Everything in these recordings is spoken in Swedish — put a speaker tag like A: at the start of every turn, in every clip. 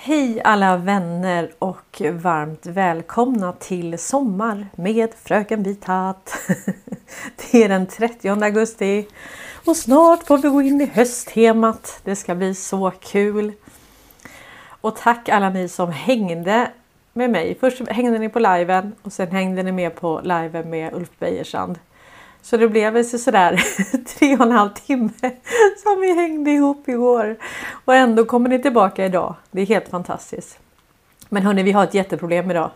A: Hej alla vänner och varmt välkomna till Sommar med Fröken Vithatt. Det är den 30 augusti och snart får vi gå in i hösttemat. Det ska bli så kul. Och tack alla ni som hängde med mig. Först hängde ni på liven och sen hängde ni med på liven med Ulf Bejersand. Så det blev sådär tre och en halv timme som vi hängde ihop igår. Och ändå kommer ni tillbaka idag. Det är helt fantastiskt. Men hörni, vi har ett jätteproblem idag.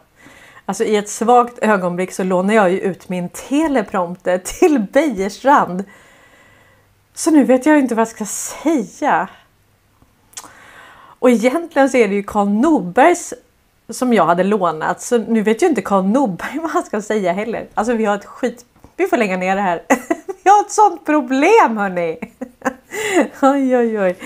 A: Alltså i ett svagt ögonblick så lånar jag ju ut min teleprompter till Bejerstrand. Så nu vet jag inte vad jag ska säga. Och egentligen så är det ju Karl Norbergs som jag hade lånat. Så nu vet ju inte Karl Norberg vad han ska säga heller. Alltså vi har ett skit vi får lägga ner det här. Vi har ett sånt problem hörni. Oj, oj, oj.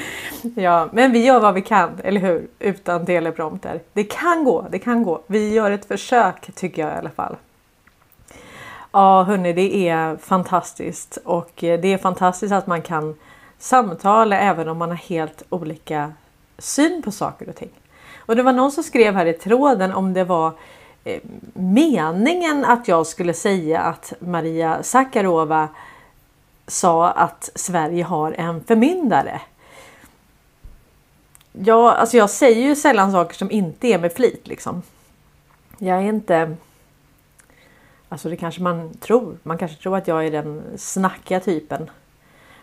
A: Ja, men vi gör vad vi kan, eller hur? Utan teleprompter. Det kan gå, det kan gå. Vi gör ett försök tycker jag i alla fall. Ja, hörni, det är fantastiskt och eh, det är fantastiskt att man kan samtala även om man har helt olika syn på saker och ting. Och det var någon som skrev här i tråden om det var Eh, meningen att jag skulle säga att Maria Sakarova sa att Sverige har en förmyndare. Ja, alltså jag säger ju sällan saker som inte är med flit liksom. Jag är inte... Alltså det kanske man tror. Man kanske tror att jag är den snackiga typen.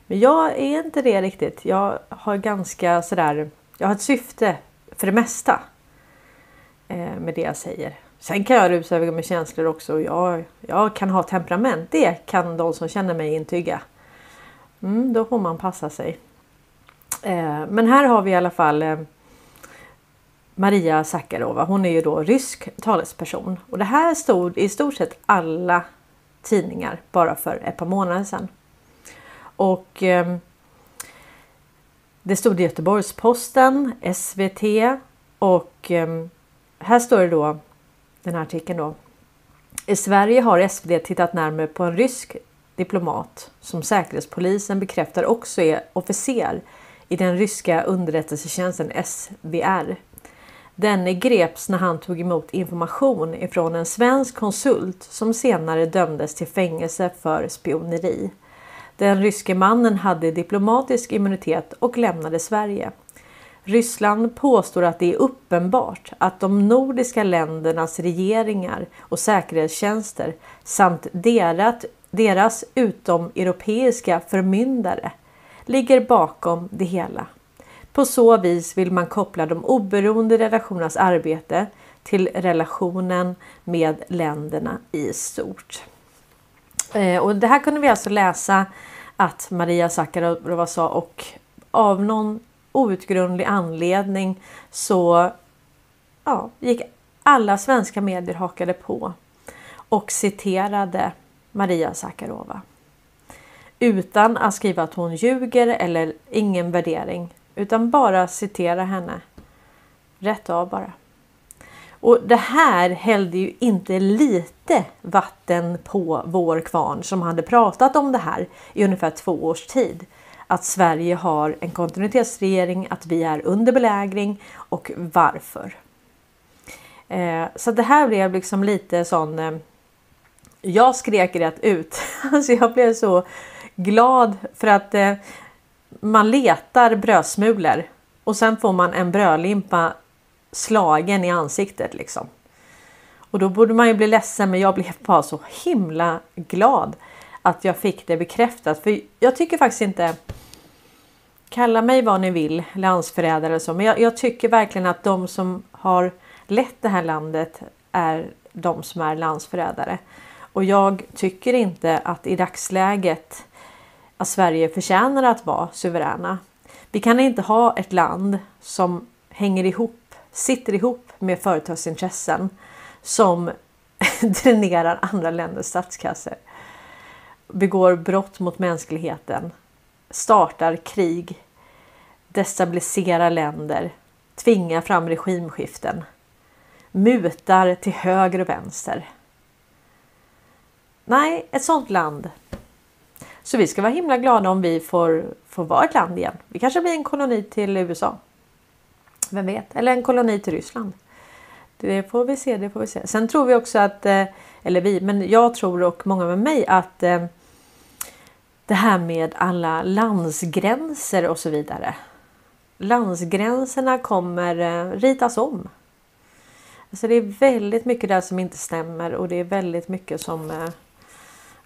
A: Men jag är inte det riktigt. Jag har ganska sådär... Jag har ett syfte för det mesta. Eh, med det jag säger. Sen kan jag rusa över med känslor också. Jag, jag kan ha temperament. Det kan de som känner mig intyga. Mm, då får man passa sig. Eh, men här har vi i alla fall eh, Maria Sakarova. Hon är ju då rysk talesperson och det här stod i stort sett alla tidningar bara för ett par månader sedan. Och eh, det stod i Göteborgs-Posten, SVT och eh, här står det då den här artikeln då. I Sverige har SvD tittat närmare på en rysk diplomat som Säkerhetspolisen bekräftar också är officer i den ryska underrättelsetjänsten SVR. Denne greps när han tog emot information ifrån en svensk konsult som senare dömdes till fängelse för spioneri. Den ryske mannen hade diplomatisk immunitet och lämnade Sverige. Ryssland påstår att det är uppenbart att de nordiska ländernas regeringar och säkerhetstjänster samt deras, deras utomeuropeiska förmyndare ligger bakom det hela. På så vis vill man koppla de oberoende relationernas arbete till relationen med länderna i stort. Eh, och det här kunde vi alltså läsa att Maria Sakarova sa och av någon outgrundlig anledning så ja, gick alla svenska medier hakade på och citerade Maria Sakarova. Utan att skriva att hon ljuger eller ingen värdering utan bara citera henne. Rätt av bara. Och det här hällde ju inte lite vatten på vår kvarn som hade pratat om det här i ungefär två års tid att Sverige har en kontinuitetsregering, att vi är under belägring och varför. Eh, så det här blev liksom lite sån. Eh, jag skrek rätt ut. Alltså jag blev så glad för att eh, man letar brödsmulor och sen får man en brödlimpa slagen i ansiktet liksom. Och då borde man ju bli ledsen, men jag blev bara så himla glad att jag fick det bekräftat. För jag tycker faktiskt inte Kalla mig vad ni vill, landsförrädare eller så, men jag, jag, tycker verkligen att de som har lett det här landet är de som är landsförrädare. Och jag tycker inte att i dagsläget att Sverige förtjänar att vara suveräna. Vi kan inte ha ett land som hänger ihop, sitter ihop med företagsintressen som dränerar andra länders statskassor, begår brott mot mänskligheten, startar krig destabiliserar länder, tvingar fram regimskiften, mutar till höger och vänster. Nej, ett sådant land. Så vi ska vara himla glada om vi får, får vara ett land igen. Vi kanske blir en koloni till USA. Vem vet? Eller en koloni till Ryssland. Det får vi se, det får vi se. Sen tror vi också att, eh, eller vi, men jag tror och många med mig att eh, det här med alla landsgränser och så vidare. Landsgränserna kommer eh, ritas om. Alltså det är väldigt mycket där som inte stämmer och det är väldigt mycket som... Eh,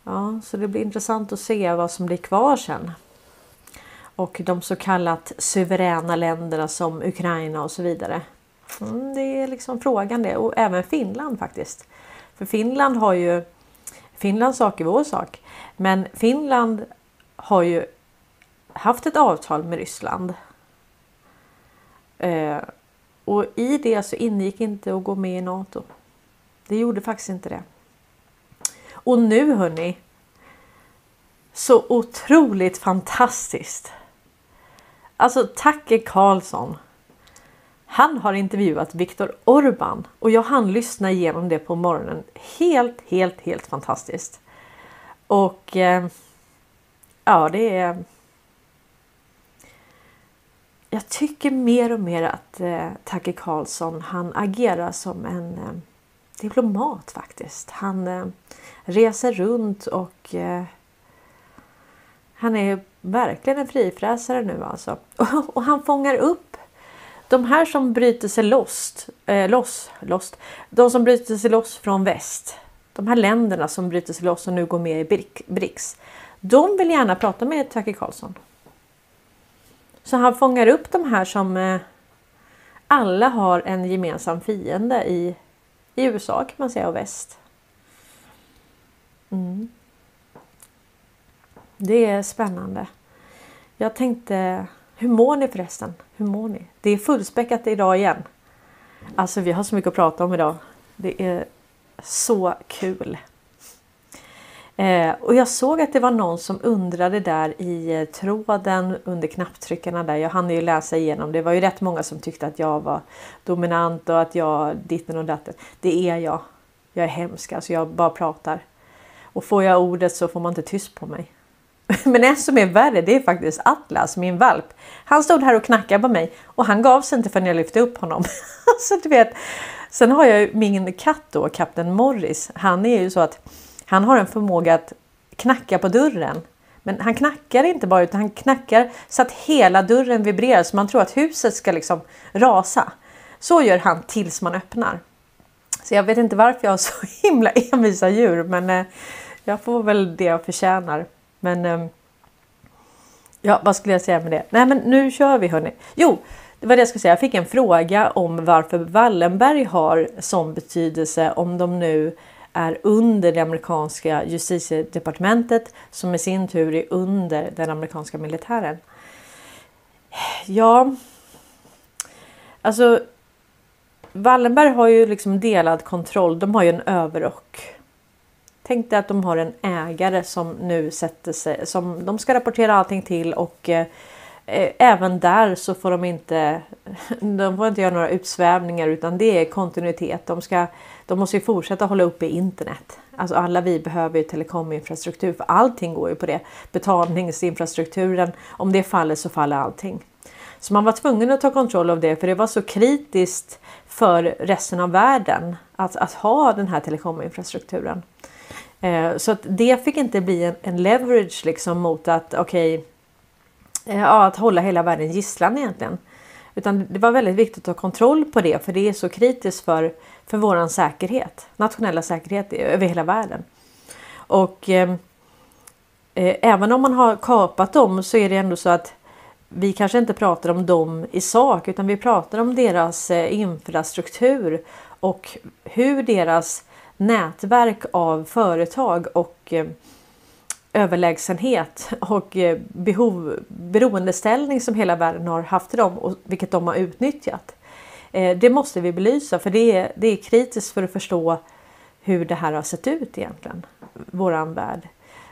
A: ja, så det blir intressant att se vad som blir kvar sen. Och de så kallat suveräna länderna som Ukraina och så vidare. Mm, det är liksom frågan det och även Finland faktiskt. För Finland har ju Finlands sak är vår sak. Men Finland har ju haft ett avtal med Ryssland. Eh, och i det så ingick inte att gå med i Nato. Det gjorde faktiskt inte det. Och nu hörni. Så otroligt fantastiskt. Alltså Tacke Karlsson han har intervjuat Viktor Orban och jag hann lyssna igenom det på morgonen. Helt, helt, helt fantastiskt. Och eh, ja, det är. Jag tycker mer och mer att eh, Tage Karlsson han agerar som en eh, diplomat faktiskt. Han eh, reser runt och eh, han är verkligen en frifräsare nu alltså. Och, och han fångar upp de här som bryter sig loss, eh, loss, lost, de som bryter sig loss från väst, de här länderna som bryter sig loss och nu går med i BRICS, de vill gärna prata med Tucker Carlson. Så han fångar upp de här som eh, alla har en gemensam fiende i, i USA kan man säga och väst. Mm. Det är spännande. Jag tänkte hur mår ni förresten? Hur mår ni? Det är fullspäckat idag igen. Alltså vi har så mycket att prata om idag. Det är så kul. Eh, och jag såg att det var någon som undrade där i eh, tråden under knapptryckarna där. Jag hann ju läsa igenom. Det var ju rätt många som tyckte att jag var dominant och att jag ditten och datten. Det är jag. Jag är hemsk. Alltså jag bara pratar. Och får jag ordet så får man inte tyst på mig. Men en som är värre det är faktiskt Atlas, min valp. Han stod här och knackade på mig och han gav sig inte förrän jag lyfte upp honom. så du vet. Sen har jag min katt då, kapten Morris. Han är ju så att han har en förmåga att knacka på dörren. Men han knackar inte bara utan han knackar så att hela dörren vibrerar så man tror att huset ska liksom rasa. Så gör han tills man öppnar. Så jag vet inte varför jag har så himla envisa djur men eh, jag får väl det jag förtjänar. Men ehm, ja, vad skulle jag säga med det? Nej, men nu kör vi hörni. Jo, det var det jag skulle säga. Jag fick en fråga om varför Wallenberg har sån betydelse om de nu är under det amerikanska justitiedepartementet som i sin tur är under den amerikanska militären. Ja, alltså Wallenberg har ju liksom delad kontroll. De har ju en överrock Tänk dig att de har en ägare som nu sätter sig, som de ska rapportera allting till och eh, eh även där så får de inte, de får inte göra några utsvävningar utan det är kontinuitet. De, ska, de måste ju fortsätta hålla uppe internet. Alltså alla vi behöver ju telekominfrastruktur för allting går ju på det. Betalningsinfrastrukturen, om det faller så faller allting. Så man var tvungen att ta kontroll av det för det var så kritiskt för resten av världen att, att ha den här telekominfrastrukturen. Eh, så att det fick inte bli en, en leverage liksom mot att okej, okay, eh, ja, att hålla hela världen gisslan egentligen. Utan det var väldigt viktigt att ha kontroll på det för det är så kritiskt för, för vår säkerhet, nationella säkerhet över hela världen. Och ehm, eh, även om man har kapat dem så är det ändå så att vi kanske inte pratar om dem i sak utan vi pratar om deras eh, infrastruktur och hur deras nätverk av företag och eh, överlägsenhet och eh, behov, beroendeställning som hela världen har haft till dem och vilket de har utnyttjat. Eh, det måste vi belysa för det är, det är kritiskt för att förstå hur det här har sett ut egentligen, våran värld.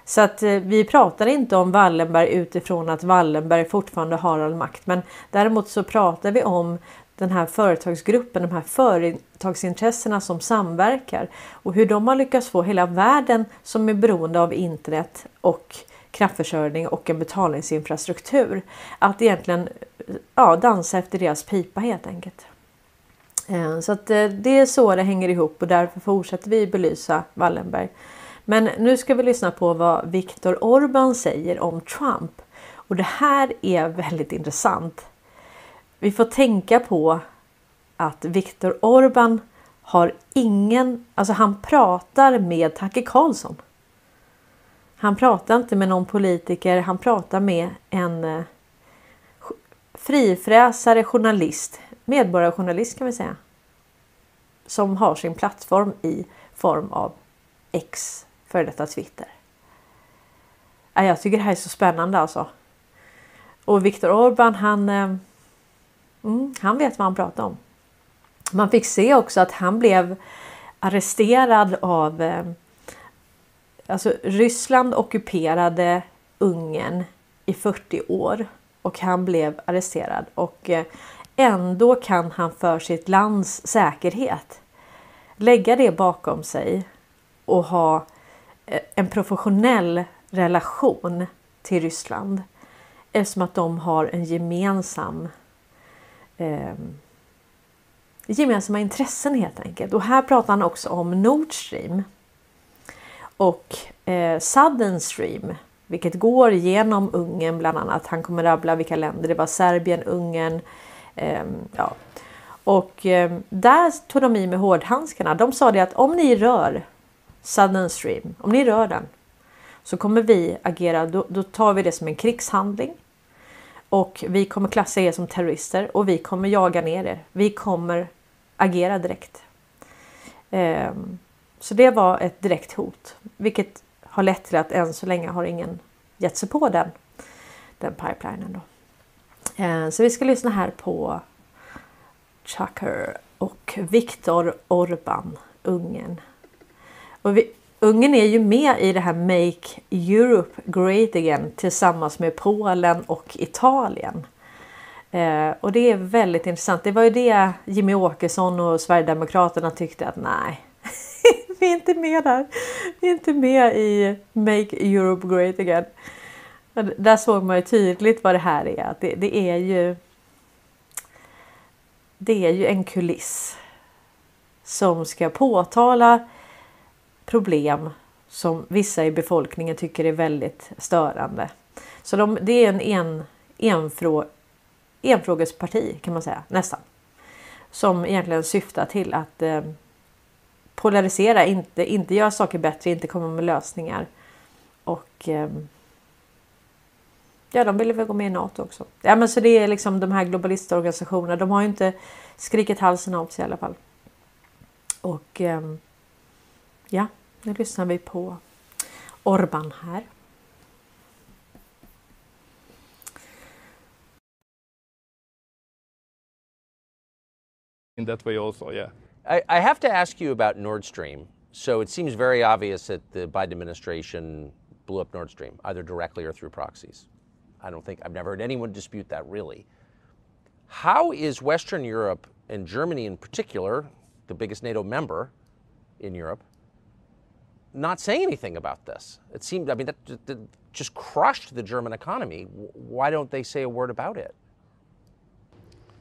A: Så att vi pratar inte om Wallenberg utifrån att Wallenberg fortfarande har all makt, men däremot så pratar vi om den här företagsgruppen, de här företagsintressena som samverkar och hur de har lyckats få hela världen som är beroende av internet och kraftförsörjning och en betalningsinfrastruktur. Att egentligen ja, dansa efter deras pipa helt enkelt. Eh, så att eh, det är så det hänger ihop och därför fortsätter vi belysa Wallenberg. Men nu ska vi lyssna på vad Viktor Orbán säger om Trump. Och det här är väldigt intressant. Vi får tänka på att Viktor Orbán har ingen, alltså han pratar med Tacke Karlsson. Han pratar inte med någon politiker, han pratar med en eh, frifräsare journalist, medborgarjournalist kan vi säga. Som har sin plattform i form av X, före detta Twitter. Jag tycker det här är så spännande alltså. Och Viktor Orbán han, eh, mm, han vet vad han pratar om. Man fick se också att han blev arresterad av eh, Alltså Ryssland ockuperade Ungern i 40 år och han blev arresterad och eh, ändå kan han för sitt lands säkerhet lägga det bakom sig och ha eh, en professionell relation till Ryssland eftersom att de har en gemensam eh, gemensamma intressen helt enkelt. Och här pratar han också om Nord Stream och eh, Southern Stream, vilket går genom Ungern bland annat. Han kommer rabbla vilka länder det var. Serbien, Ungern. Eh, ja. Och eh, där tog de i med hårdhandskarna. De sa det att om ni rör Southern Stream, om ni rör den så kommer vi agera, då, då tar vi det som en krigshandling. Och vi kommer klassa er som terrorister och vi kommer jaga ner er. Vi kommer agera direkt. Ehm, så det var ett direkt hot, vilket har lett till att än så länge har ingen gett sig på den, den pipelinen. Då. Eh, så vi ska lyssna här på Chucker och Viktor Orban, Ungern. Och vi, Ungern är ju med i det här Make Europe Great Again tillsammans med Polen och Italien. Eh, och det är väldigt intressant. Det var ju det Jimmy Åkesson och Sverigedemokraterna tyckte att nej, vi är inte med där. Vi är inte med i Make Europe Great Again. Där såg man ju tydligt vad det här är. Att det, det är ju det är ju en kuliss som ska påtala problem som vissa i befolkningen tycker är väldigt störande. Så de, det är en, en enfrå, enfrågesparti kan man säga, nästan. Som egentligen syftar till att eh, polarisera, inte, inte göra saker bättre, inte komma med lösningar. Och eh, ja, de ville väl gå med i NATO också. Ja, men så det är liksom de här globalistorganisationerna. De har ju inte skrikit halsen av sig i alla fall. Och eh, ja, nu lyssnar vi på Orban här.
B: In that way also, yeah.
C: I, I, have to ask you about Nord Stream. So it seems very obvious that the Biden administration blew up Nord Stream, either directly or through proxies. I don't think, I've never heard anyone dispute that really. How is Western Europe and Germany in particular, the biggest NATO member in Europe, not saying anything about this? It seemed, I mean, that, that just crushed the German economy. Why don't they say a word about it?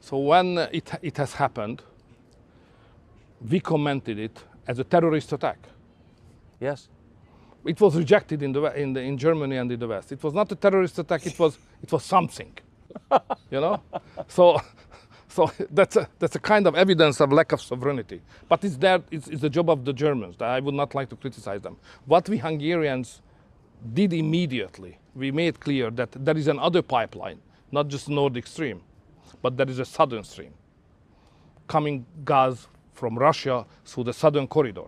B: So when it, it has happened, we commented it as a terrorist attack.
C: Yes.
B: It was rejected in, the, in, the, in Germany and in the West. It was not a terrorist attack, it was, it was something. you know? So, so that's, a, that's a kind of evidence of lack of sovereignty. But it's, there, it's, it's the job of the Germans. I would not like to criticize them. What we Hungarians did immediately, we made clear that there is another pipeline, not just Nordic Stream, but there is a southern stream coming gas from Russia through the southern corridor.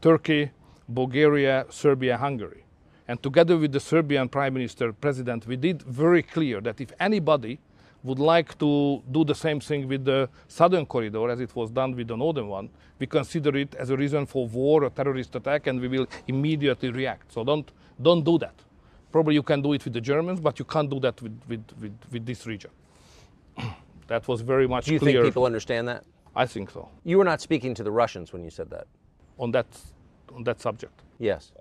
B: Turkey, Bulgaria, Serbia, Hungary. And together with the Serbian Prime Minister, President, we did very clear that if anybody would like to do the same thing with the southern corridor as it was done with the northern one, we consider it as a reason for war or terrorist attack and we will immediately react. So don't, don't do that. Probably you can do it with the Germans, but you can't do that with, with, with, with this region. that was very much
C: Do you
B: clear.
C: think people understand that?
B: I think so.
C: You were not speaking to the Russians when you said that.
B: On that, on that subject.
C: Yes.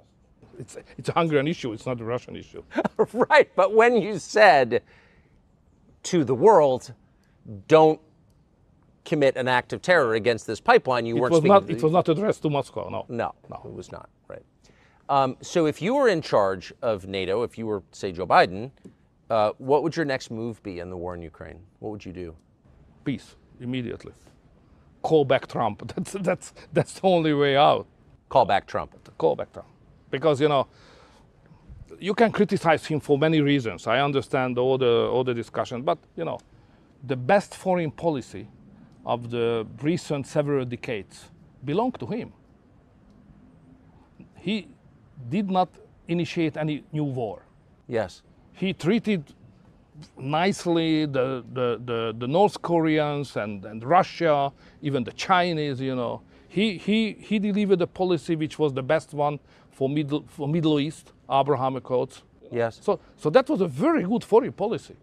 B: it's, it's a Hungarian issue, it's not a Russian issue.
C: right, but when you said to the world, don't commit an act of terror against this pipeline, you
B: It
C: weren't
B: was, not, it
C: the-
B: was not addressed to Moscow, no.
C: No,
B: No.
C: it was not. Right. Um, so if you were in charge of NATO, if you were, say, Joe Biden, uh, what would your next move be in the war in Ukraine? What would you do?
B: Peace, immediately. Call back Trump. That's, that's, that's the only way out.
C: Call back Trump.
B: Call back Trump. Because, you know, you can criticize him for many reasons. I understand all the, all the discussion, but, you know, the best foreign policy of the recent several decades belonged to him. He did not initiate any new war.
C: Yes.
B: he treated nicely the, the, the, the North Koreans and, and Russia, even the Chinese, you know. He, he, he delivered a policy which was the best one for Middle, for Middle East, Abraham Accords.
C: Yes.
B: So, so that was a very good foreign policy.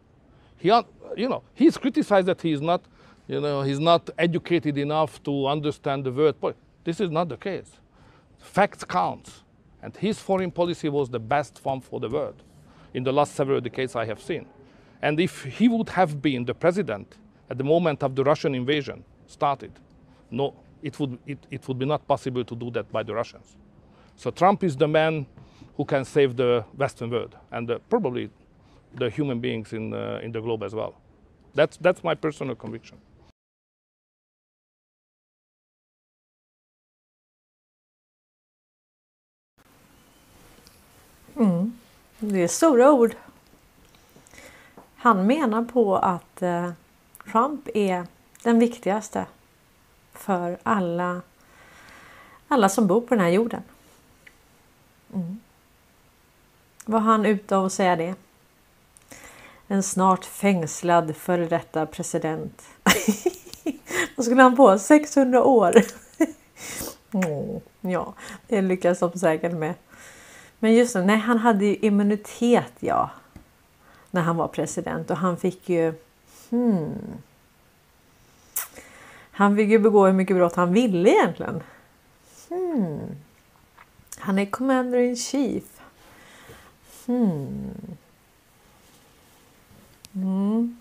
B: He, you know, he's criticized that he's not, you know, he's not educated enough to understand the word. But this is not the case. Facts count, and his foreign policy was the best form for the world in the last several decades I have seen. And if he would have been the president at the moment of the Russian invasion started, no, it would, it, it would be not possible to do that by the Russians. So Trump is the man who can save the Western world and uh, probably the human beings in, uh, in the globe as well. That's, that's my personal conviction. Mm.
A: Det är stora ord. Han menar på att eh, Trump är den viktigaste för alla, alla som bor på den här jorden. Mm. Var han ute och säga det? En snart fängslad före detta president. Vad skulle han på 600 år. Åh, mm, ja, det lyckas de säkert med. Men just det, nej han hade ju immunitet ja. När han var president och han fick ju... Hmm, han fick ju begå hur mycket brott han ville egentligen. Hmm. Han är commander in chief. Hmm. Mm.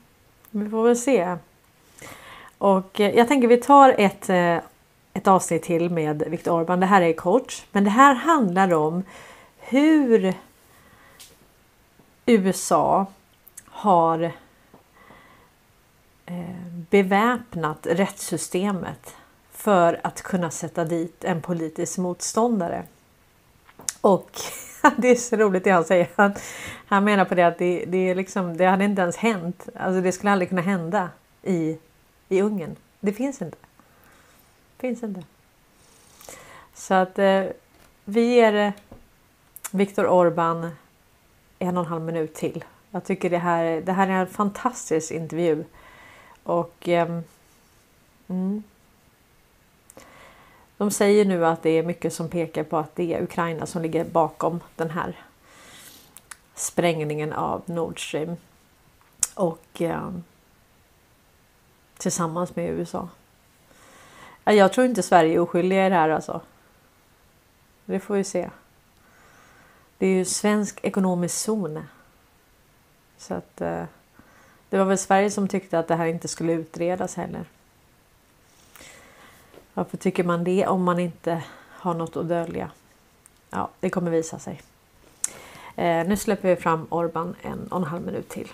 A: Vi får väl se. Och eh, jag tänker vi tar ett, eh, ett avsnitt till med Viktor Orban. Det här är kort, men det här handlar om hur USA har eh, beväpnat rättssystemet för att kunna sätta dit en politisk motståndare. Och det är så roligt det han säger. Han, han menar på det att det, det, är liksom, det hade inte ens hänt. Alltså det skulle aldrig kunna hända i, i Ungern. Det finns inte. Det finns inte. Så att eh, vi ger eh, Viktor Orban en och en halv minut till. Jag tycker det här, det här är en fantastisk intervju. Och eh, mm. De säger nu att det är mycket som pekar på att det är Ukraina som ligger bakom den här sprängningen av Nord Stream. Och eh, tillsammans med USA. Jag tror inte Sverige är oskyldiga i det här alltså. Det får vi se. Det är ju svensk ekonomisk zon. Så att eh, det var väl Sverige som tyckte att det här inte skulle utredas heller. Varför tycker man det om man inte har något att dölja? Ja, det kommer visa sig. Eh, nu släpper vi fram Orban en och en halv minut till.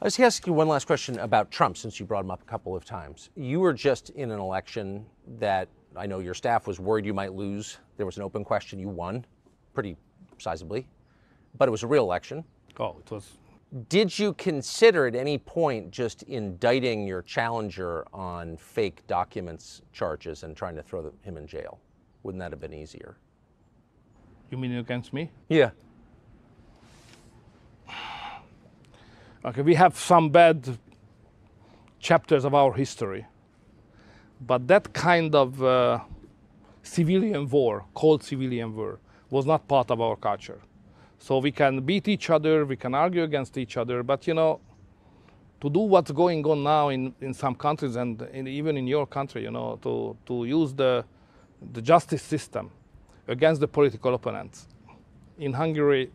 C: Ask you one last question about Trump, since you brought him up a couple of times. You were just in an election that I know your staff was worried you might lose. There was an open question. You won pretty sizably, but it was a real election.
B: Oh, it was
C: Did you consider at any point just indicting your challenger on fake documents charges and trying to throw him in jail? Wouldn't that have been easier?
B: You mean against me?
C: Yeah.
B: Okay, we have some bad chapters of our history, but that kind of uh, civilian war, cold civilian war, was not part of our culture. So we can beat each other, we can argue against each other, but you know, to do what's going on now in, in some countries and in, even in your country, you know, to, to use the, the justice system against the political opponents. In Hungary,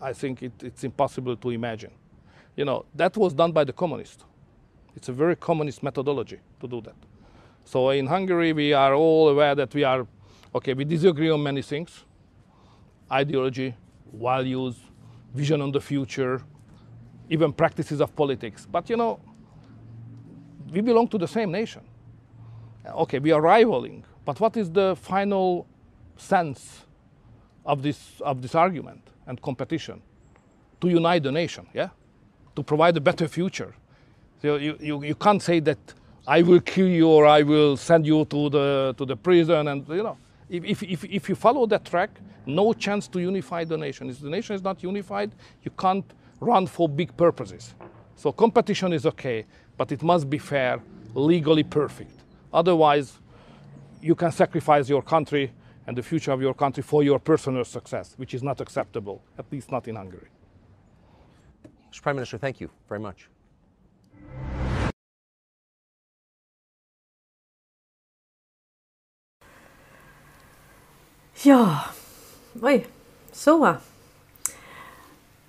B: I think it, it's impossible to imagine. You know, that was done by the communists. It's a very communist methodology to do that. So in Hungary, we are all aware that we are, okay, we disagree on many things ideology, values, vision on the future, even practices of politics. But you know, we belong to the same nation. Okay, we are rivaling, but what is the final sense of this, of this argument and competition? To unite the nation, yeah? To provide a better future. So you, you, you can't say that I will kill you or I will send you to the, to the prison and, you know, if, if, if, you follow that track, no chance to unify the nation. If the nation is not unified, you can't run for big purposes. So competition is okay, but it must be fair, legally perfect. Otherwise, you can sacrifice your country and the future of your country for your personal success, which is not acceptable, at least not in Hungary.
C: Mr. Prime Minister, thank you very much.
A: Ja, oj, så.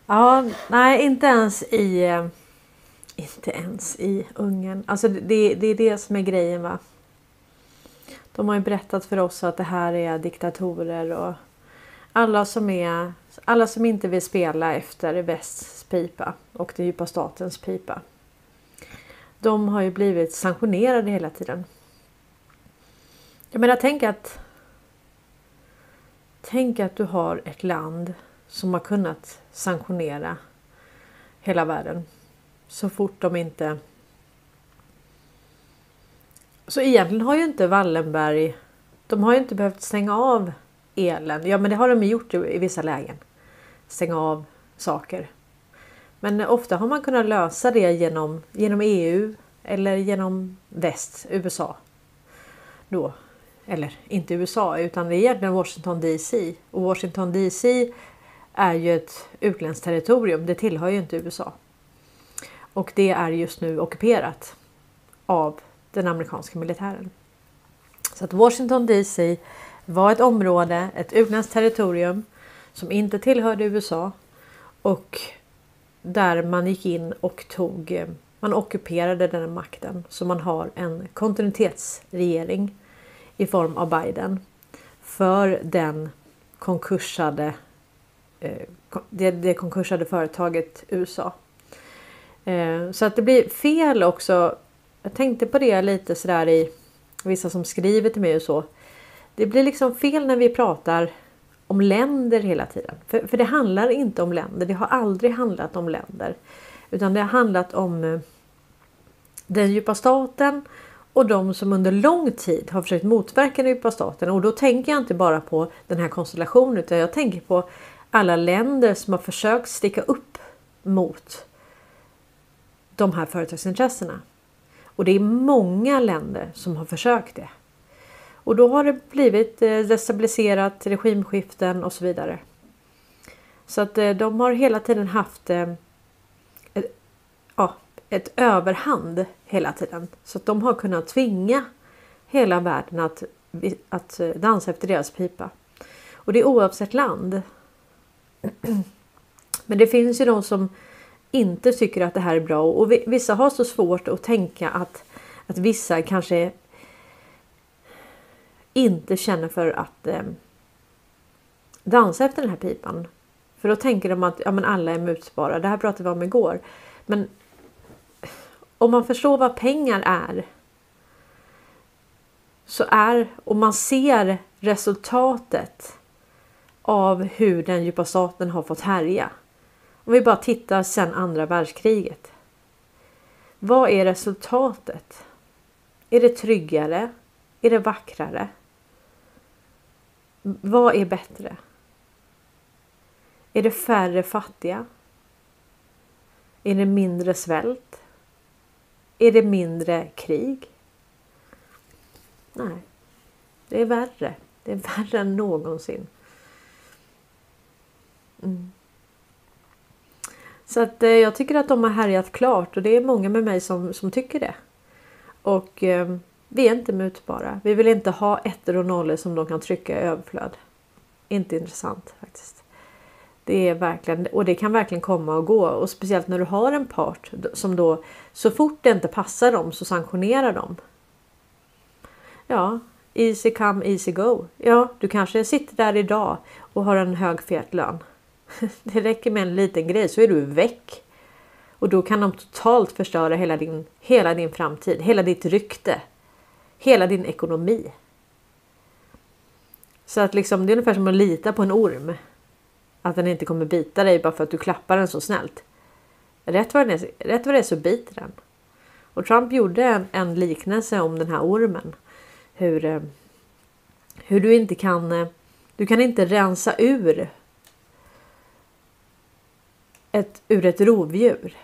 A: Ja, nej, inte ens i... Eh, inte ens i Ungern. Alltså det, det är det som är grejen va. De har ju berättat för oss att det här är diktatorer och alla som är... Alla som inte vill spela efter västs pipa och den djupa statens pipa. De har ju blivit sanktionerade hela tiden. Jag menar, tänk att Tänk att du har ett land som har kunnat sanktionera hela världen så fort de inte... Så egentligen har ju inte Wallenberg... De har ju inte behövt stänga av elen. Ja, men det har de gjort i i vissa lägen. Stänga av saker. Men ofta har man kunnat lösa det genom, genom EU eller genom väst, USA. Då eller inte USA utan det är egentligen Washington DC. Och Washington DC är ju ett utländskt territorium. Det tillhör ju inte USA. Och det är just nu ockuperat av den amerikanska militären. Så att Washington DC var ett område, ett utländskt territorium som inte tillhörde USA och där man gick in och tog, eh, man ockuperade den makten. Så man har en kontinuitetsregering i form av Biden för den konkursade, eh, det, det konkursade företaget USA. Eh, så att det blir fel också. Jag tänkte på det lite sådär i vissa som skriver till mig och så. Det blir liksom fel när vi pratar om länder hela tiden. För, för det handlar inte om länder. Det har aldrig handlat om länder. Utan det har handlat om eh, den djupa staten och de som under lång tid har försökt motverka den djupa staten. Och då tänker jag inte bara på den här konstellationen utan jag tänker på alla länder som har försökt sticka upp mot de här företagsintressena. Och det är många länder som har försökt det. Och då har det blivit eh, destabiliserat, regimskiften och så vidare. Så att eh, de har hela tiden haft eh, ja, ett överhand hela tiden. Så att de har kunnat tvinga hela världen att, att eh, dansa efter deras pipa. Och det är oavsett land. Men det finns ju de som inte tycker att det här är bra och vissa har så svårt att tänka att, att vissa kanske inte känner för att eh, dansa efter den här pipan. För då tänker de att ja, men alla är mutbara. Det här pratade vi om igår. Men om man förstår vad pengar är så är, och man ser resultatet av hur den djupa staten har fått härja. Om vi bara tittar sedan andra världskriget. Vad är resultatet? Är det tryggare? Är det vackrare? Vad är bättre? Är det färre fattiga? Är det mindre svält? Är det mindre krig? Nej, det är värre. Det är värre än någonsin. Mm. Så att eh, jag tycker att de har härjat klart och det är många med mig som, som tycker det. Och eh, vi är inte mutbara. Vi vill inte ha ettor och nollor som de kan trycka i överflöd. Inte intressant faktiskt. Det är verkligen, och det kan verkligen komma och gå och speciellt när du har en part som då så fort det inte passar dem så sanktionerar de. Ja, easy come easy go. Ja, du kanske sitter där idag och har en hög fet lön. Det räcker med en liten grej så är du väck. Och då kan de totalt förstöra hela din, hela din framtid, hela ditt rykte, hela din ekonomi. Så att liksom, det är ungefär som att lita på en orm. Att den inte kommer bita dig bara för att du klappar den så snällt. Rätt vad, är, rätt vad det är så biter den. Och Trump gjorde en, en liknelse om den här ormen. Hur, eh, hur du inte kan, eh, du kan inte rensa ur ett, ur ett rovdjur.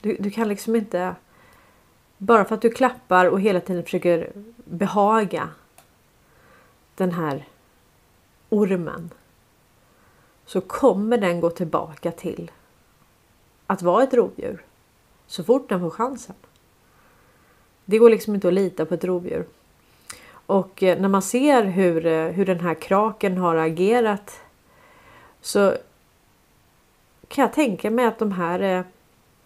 A: Du, du kan liksom inte... Bara för att du klappar och hela tiden försöker behaga den här ormen så kommer den gå tillbaka till att vara ett rovdjur så fort den får chansen. Det går liksom inte att lita på ett rovdjur. Och eh, när man ser hur, eh, hur den här kraken har agerat så kan jag tänka mig att de här eh,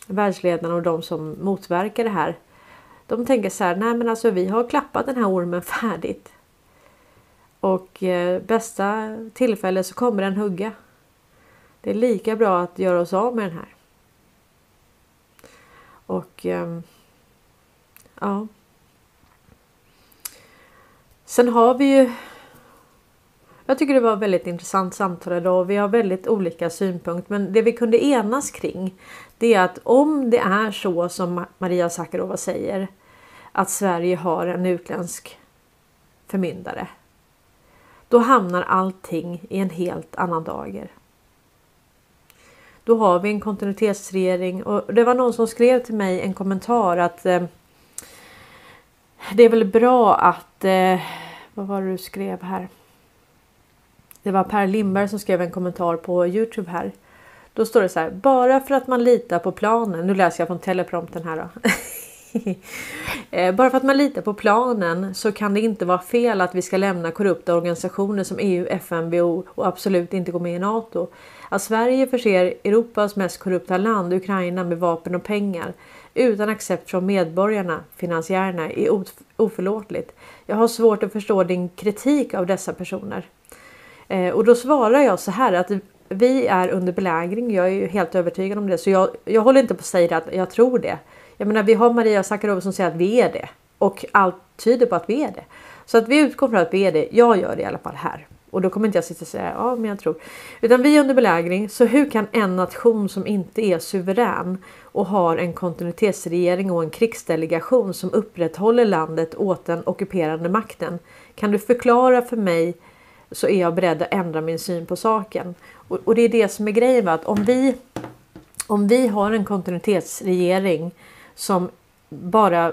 A: världsledarna och de som motverkar det här. De tänker så här, nej men alltså vi har klappat den här ormen färdigt. Och eh, bästa tillfälle så kommer den hugga. Det är lika bra att göra oss av med den här. Och ehm, ja. Sen har vi ju jag tycker det var väldigt intressant samtal idag och vi har väldigt olika synpunkter. Men det vi kunde enas kring det är att om det är så som Maria Sakarova säger att Sverige har en utländsk förmyndare. Då hamnar allting i en helt annan dager. Då har vi en kontinuitetsregering och det var någon som skrev till mig en kommentar att eh, det är väl bra att eh, vad var det du skrev här? Det var Per Lindberg som skrev en kommentar på Youtube här. Då står det så här. Bara för att man litar på planen. Nu läser jag från teleprompten här då. Eh, Bara för att man litar på planen så kan det inte vara fel att vi ska lämna korrupta organisationer som EU, FN, WHO och absolut inte gå med i NATO. Att Sverige förser Europas mest korrupta land, Ukraina, med vapen och pengar utan accept från medborgarna, finansiärerna, är oförlåtligt. Jag har svårt att förstå din kritik av dessa personer. Eh, och då svarar jag så här att vi är under belägring. Jag är ju helt övertygad om det, så jag, jag håller inte på att säga att jag tror det. Jag menar, vi har Maria Sakarov som säger att vi är det och allt tyder på att vi är det. Så att vi utgår från att vi är det. Jag gör det i alla fall här och då kommer inte jag sitta och säga ja, men jag tror utan vi är under belägring. Så hur kan en nation som inte är suverän och har en kontinuitetsregering och en krigsdelegation som upprätthåller landet åt den ockuperande makten? Kan du förklara för mig så är jag beredd att ändra min syn på saken. Och, och det är det som är grejen. Att om, vi, om vi har en kontinuitetsregering som bara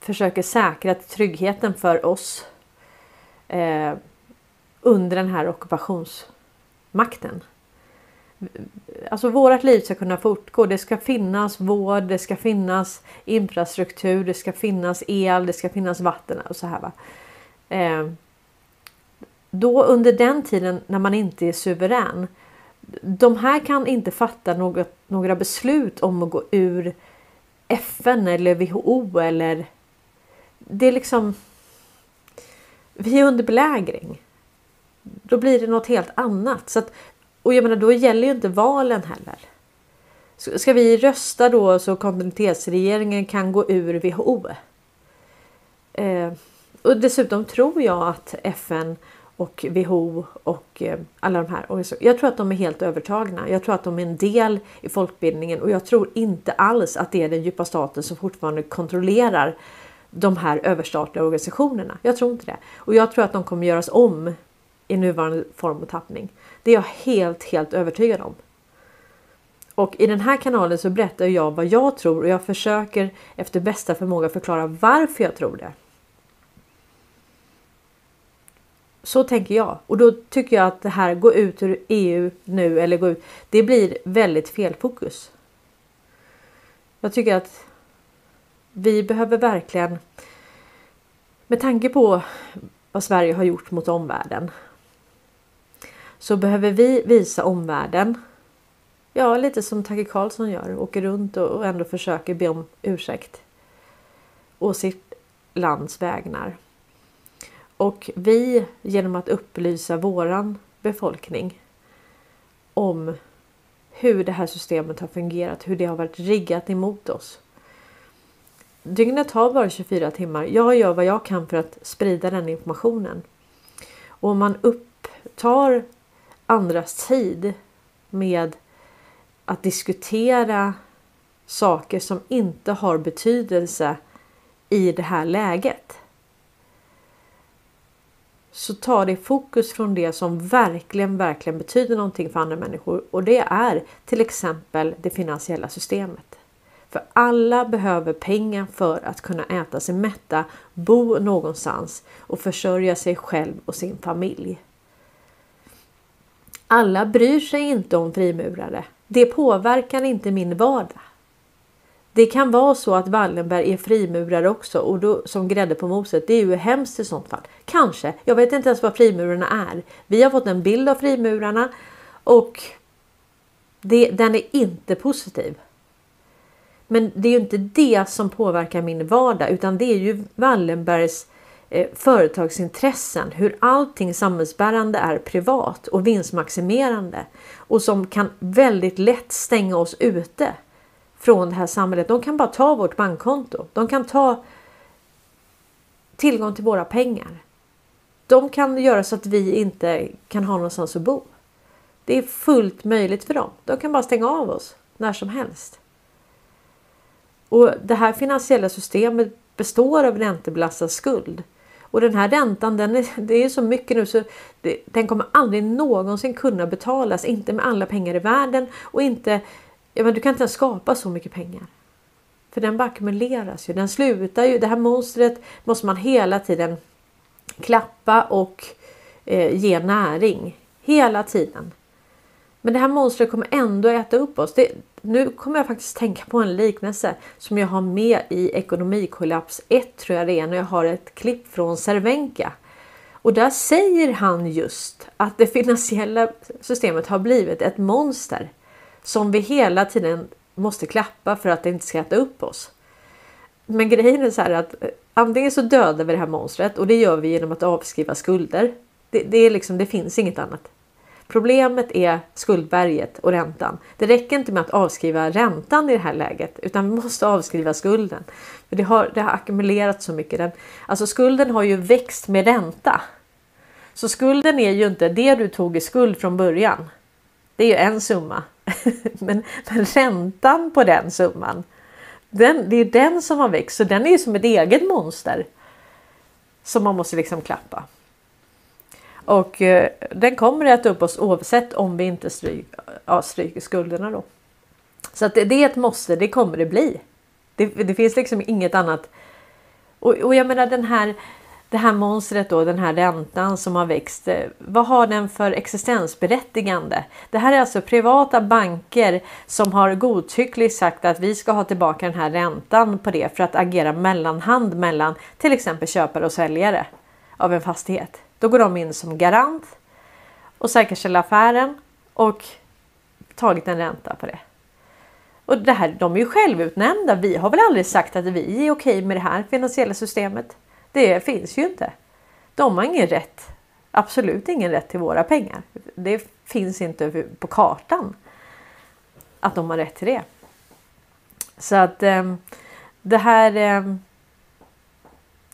A: försöker säkra tryggheten för oss eh, under den här ockupationsmakten. Alltså vårt liv ska kunna fortgå. Det ska finnas vård, det ska finnas infrastruktur, det ska finnas el, det ska finnas vatten och så här. Va? Eh, då under den tiden när man inte är suverän. De här kan inte fatta något, några beslut om att gå ur FN eller WHO eller det är liksom. Vi är under belägring. Då blir det något helt annat så att, och jag menar, då gäller ju inte valen heller. Ska vi rösta då så kontinuitetsregeringen kan gå ur WHO? Eh, och dessutom tror jag att FN och WHO och eh, alla de här Jag tror att de är helt övertagna. Jag tror att de är en del i folkbildningen och jag tror inte alls att det är den djupa staten som fortfarande kontrollerar de här överstatliga organisationerna. Jag tror inte det. Och jag tror att de kommer göras om i nuvarande form och tappning. Det är jag helt, helt övertygad om. Och i den här kanalen så berättar jag vad jag tror och jag försöker efter bästa förmåga förklara varför jag tror det. Så tänker jag och då tycker jag att det här gå ut ur EU nu eller gå ut. Det blir väldigt fel fokus. Jag tycker att vi behöver verkligen med tanke på vad Sverige har gjort mot omvärlden så behöver vi visa omvärlden Ja, lite som Tage Karlsson gör. Åker runt och ändå försöker be om ursäkt. Å sitt lands vägnar. Och vi genom att upplysa våran befolkning om hur det här systemet har fungerat, hur det har varit riggat emot oss. Dygnet har bara 24 timmar. Jag gör vad jag kan för att sprida den informationen. Och om man upptar andras tid med att diskutera saker som inte har betydelse i det här läget. Så ta det fokus från det som verkligen, verkligen betyder någonting för andra människor och det är till exempel det finansiella systemet. För alla behöver pengar för att kunna äta sig mätta, bo någonstans och försörja sig själv och sin familj. Alla bryr sig inte om frimurare. Det påverkar inte min vardag. Det kan vara så att Wallenberg är frimurare också och då, som grädde på moset. Det är ju hemskt i sånt fall. Kanske. Jag vet inte ens vad frimurarna är. Vi har fått en bild av frimurarna och det, den är inte positiv. Men det är ju inte det som påverkar min vardag utan det är ju Wallenbergs eh, Eh, företagsintressen. Hur allting samhällsbärande är privat och vinstmaximerande och som kan väldigt lätt stänga oss ute från det här samhället. De kan bara ta vårt bankkonto. De kan ta tillgång till våra pengar. De kan göra så att vi inte kan ha någonstans att bo. Det är fullt möjligt för dem. De kan bara stänga av oss när som helst. Och Det här finansiella systemet består av räntebelastad skuld. Och den här räntan, den är, det är så mycket nu så det, den kommer aldrig någonsin kunna betalas. Inte med alla pengar i världen och inte, ja men du kan inte ens skapa så mycket pengar. För den bara ackumuleras ju. Den slutar ju. Det här monstret måste man hela tiden klappa och eh, ge näring. Hela tiden. Men det här monstret kommer ändå äta upp oss. Det, nu kommer jag faktiskt tänka på en liknelse som jag har med i Ekonomikollaps 1 tror jag det är när jag har ett klipp från Cervenka. Och där säger han just att det finansiella systemet har blivit ett monster som vi hela tiden måste klappa för att det inte ska äta upp oss. Men grejen är så här att eh, antingen så dödar vi det här monstret och det gör vi genom att avskriva skulder. Det, det, är liksom, det finns inget annat. Problemet är skuldberget och räntan. Det räcker inte med att avskriva räntan i det här läget utan vi måste avskriva skulden. För det, har, det har ackumulerat så mycket. Den, alltså skulden har ju växt med ränta. Så skulden är ju inte det du tog i skuld från början. Det är ju en summa. men, men räntan på den summan, den, det är den som har växt. Så den är ju som ett eget monster. Som man måste liksom klappa. Och eh, den kommer att äta upp oss oavsett om vi inte stryk, ja, stryker skulderna då. Så att det, det är ett måste, det kommer det bli. Det, det finns liksom inget annat. Och, och, jag menar den här, det här monstret då, den här räntan som har växt. Eh, vad har den för existensberättigande? Det här är alltså privata banker som har godtyckligt sagt att vi ska ha tillbaka den här räntan på det för att agera mellanhand mellan till exempel köpare och säljare av en fastighet. Då går de in som garant och säkerställer affären och tagit en ränta på det. Och det här, de är ju självutnämnda. Vi har väl aldrig sagt att vi är okej med det här finansiella systemet. Det finns ju inte. De har ingen rätt, absolut ingen rätt till våra pengar. Det finns inte på kartan att de har rätt till det. Så att ehm, det här ehm,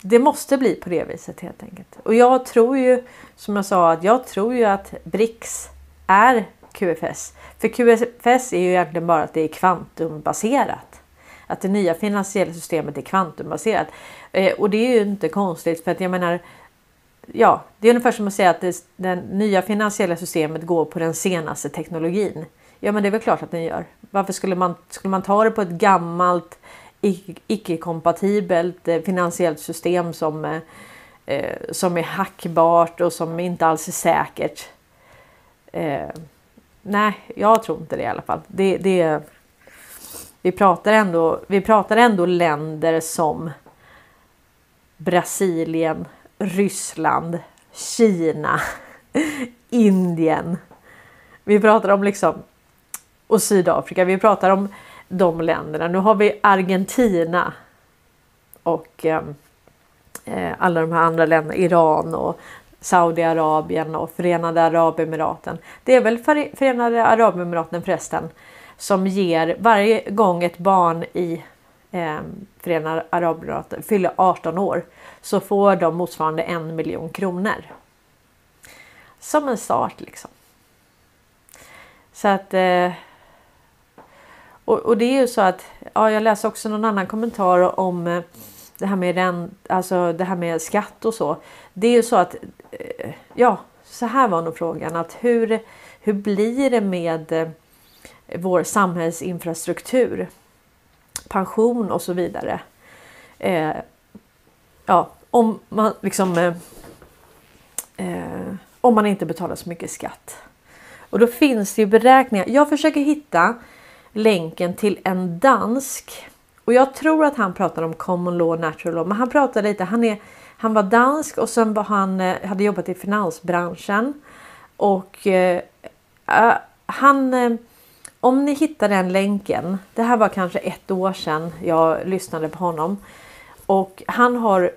A: det måste bli på det viset helt enkelt. Och jag tror ju som jag sa att jag tror ju att BRICS är QFS. För QFS är ju egentligen bara att det är kvantumbaserat. Att det nya finansiella systemet är kvantumbaserat. Eh, och det är ju inte konstigt för att jag menar Ja, det är ungefär som att säga att det, det nya finansiella systemet går på den senaste teknologin. Ja, men det är väl klart att den gör. Varför skulle man, skulle man ta det på ett gammalt icke-kompatibelt eh, finansiellt system som eh, eh, som är hackbart och som inte alls är säkert. Nej, jag tror inte det i alla fall. Det, det, vi, pratar ändå, vi pratar ändå länder som Brasilien, Ryssland, Kina, Indien. Vi pratar om liksom och Sydafrika. Vi pratar om de länderna. Nu har vi Argentina och ehm, eh, alla de här andra länderna, Iran och Saudiarabien och Förenade Arabemiraten. Det är väl Förenade Arabemiraten förresten som ger varje gång ett barn i eh, Förenade Arabemiraten fyller 18 år så får de motsvarande en miljon kronor. Som en start liksom. Så att eh, och, och, det är ju så att ja, jag läste också någon annan kommentar om eh, det här med den, alltså det här med skatt och så. Det är ju så att eh, ja, så här var nog frågan att hur, hur blir det med eh, vår samhällsinfrastruktur? Pension och så vidare. Eh, ja, om man liksom eh, eh, om man inte betalar så mycket skatt. Och då finns det ju beräkningar. Jag försöker hitta länken till en dansk och jag tror att han pratar om common law, natural law, men han pratar lite. Han, är, han var dansk och sen var han, eh, hade jobbat i finansbranschen och eh, eh, han eh, om ni hittar den länken. Det här var kanske ett år sedan jag lyssnade på honom och han har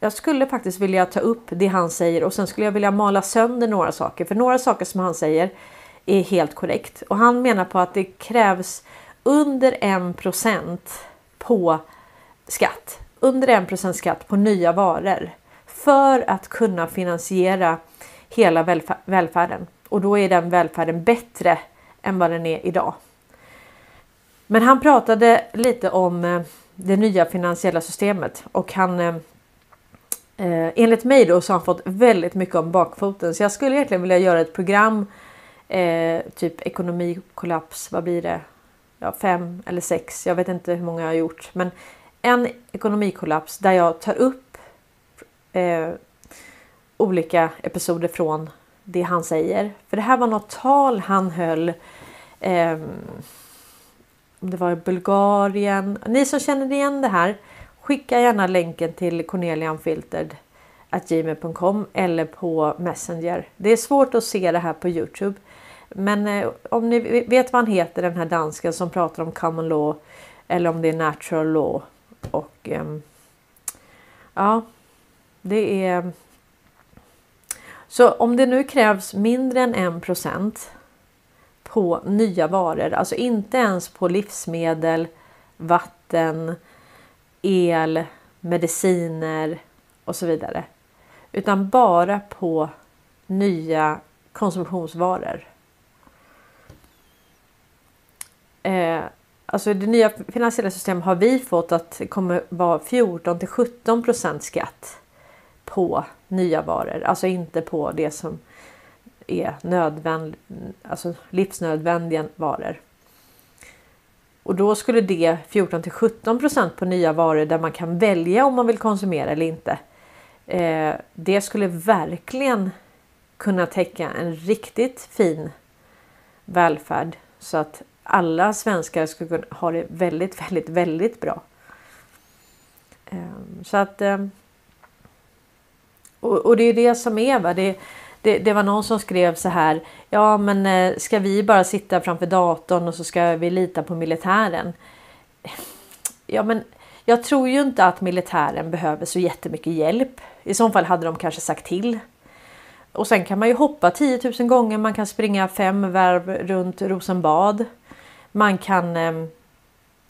A: jag skulle faktiskt vilja ta upp det han säger och sen skulle jag vilja mala sönder några saker. För några saker som han säger är helt korrekt. Och han menar på att det krävs under 1% på skatt. Under 1% skatt på nya varor. För att kunna finansiera hela välfärden. Och då är den välfärden bättre än vad den är idag. Men han pratade lite om eh, det nya finansiella systemet och han eh, eh, enligt mig då så har han fått väldigt mycket om bakfoten så jag skulle egentligen vilja göra ett program eh, typ ekonomikollaps, vad blir det? Ja, fem eller sex, jag vet inte hur många jag har gjort. Men en ekonomikollaps där jag tar upp eh, olika episoder från det han säger. För det här var något tal han höll eh, om det var i Bulgarien. Ni som känner igen det här, skicka gärna länken till cornelianfiltered.gmail.com eller på Messenger. Det är svårt att se det här på Youtube. Men eh, om ni vet vad han heter, den här dansken som pratar om common law eller om det är natural law. Och eh, ja, det är. Så om det nu krävs mindre än 1% på nya varor, alltså inte ens på livsmedel, vatten, el, mediciner och så vidare. Utan bara på nya konsumtionsvaror. Eh, alltså det nya finansiella systemet har vi fått att det kommer vara 14 till 17 procent skatt på nya varor, alltså inte på det som är nödvänd, alltså livsnödvändiga varor. Och då skulle det 14 till 17 procent på nya varor där man kan välja om man vill konsumera eller inte. Eh, det skulle verkligen kunna täcka en riktigt fin välfärd så att alla svenskar skulle kunna ha det väldigt, väldigt, väldigt bra. Ehm, så att. Ehm, och, det är det som är va. Det, det, det, var någon som skrev så här. Ja, men eh, ska vi bara sitta framför datorn och så ska vi lita på militären? Ja, men jag tror ju inte att militären behöver så jättemycket hjälp. I så fall hade de kanske sagt till. Och sen kan man ju hoppa 10 000 gånger. Man kan springa fem varv runt Rosenbad. Man kan, ehm,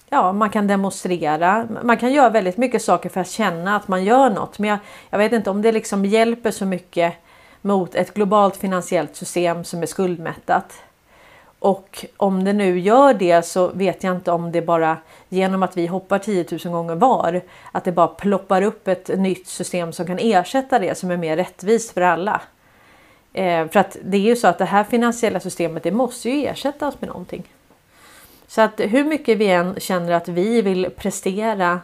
A: ja, man kan demonstrera. Man kan göra väldigt mycket saker för att känna att man gör något. Men jag, jag vet inte om det liksom hjälper så mycket mot ett globalt finansiellt system som är skuldmättat. Och om det nu gör det så vet jag inte om det bara genom att vi hoppar 10 000 gånger var att det bara ploppar upp ett nytt system som kan ersätta det som är mer rättvist för alla. Eh, för att det är ju så att det här finansiella systemet det måste ju ersättas med någonting. Så att hur mycket vi än känner att vi vill prestera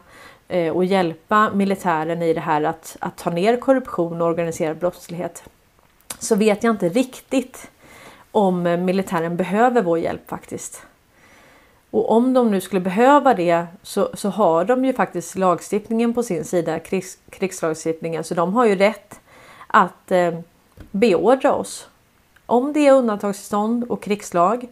A: eh, och hjälpa militären i det här att, att ta ner korruption och organiserad brottslighet så vet jag inte riktigt om militären behöver vår hjälp faktiskt. Och om de nu skulle behöva det så, så har de ju faktiskt lagstiftningen på sin sida, krigs, krigslagstiftningen, så de har ju rätt att eh, beordra oss. Om det är undantagstillstånd och krigslag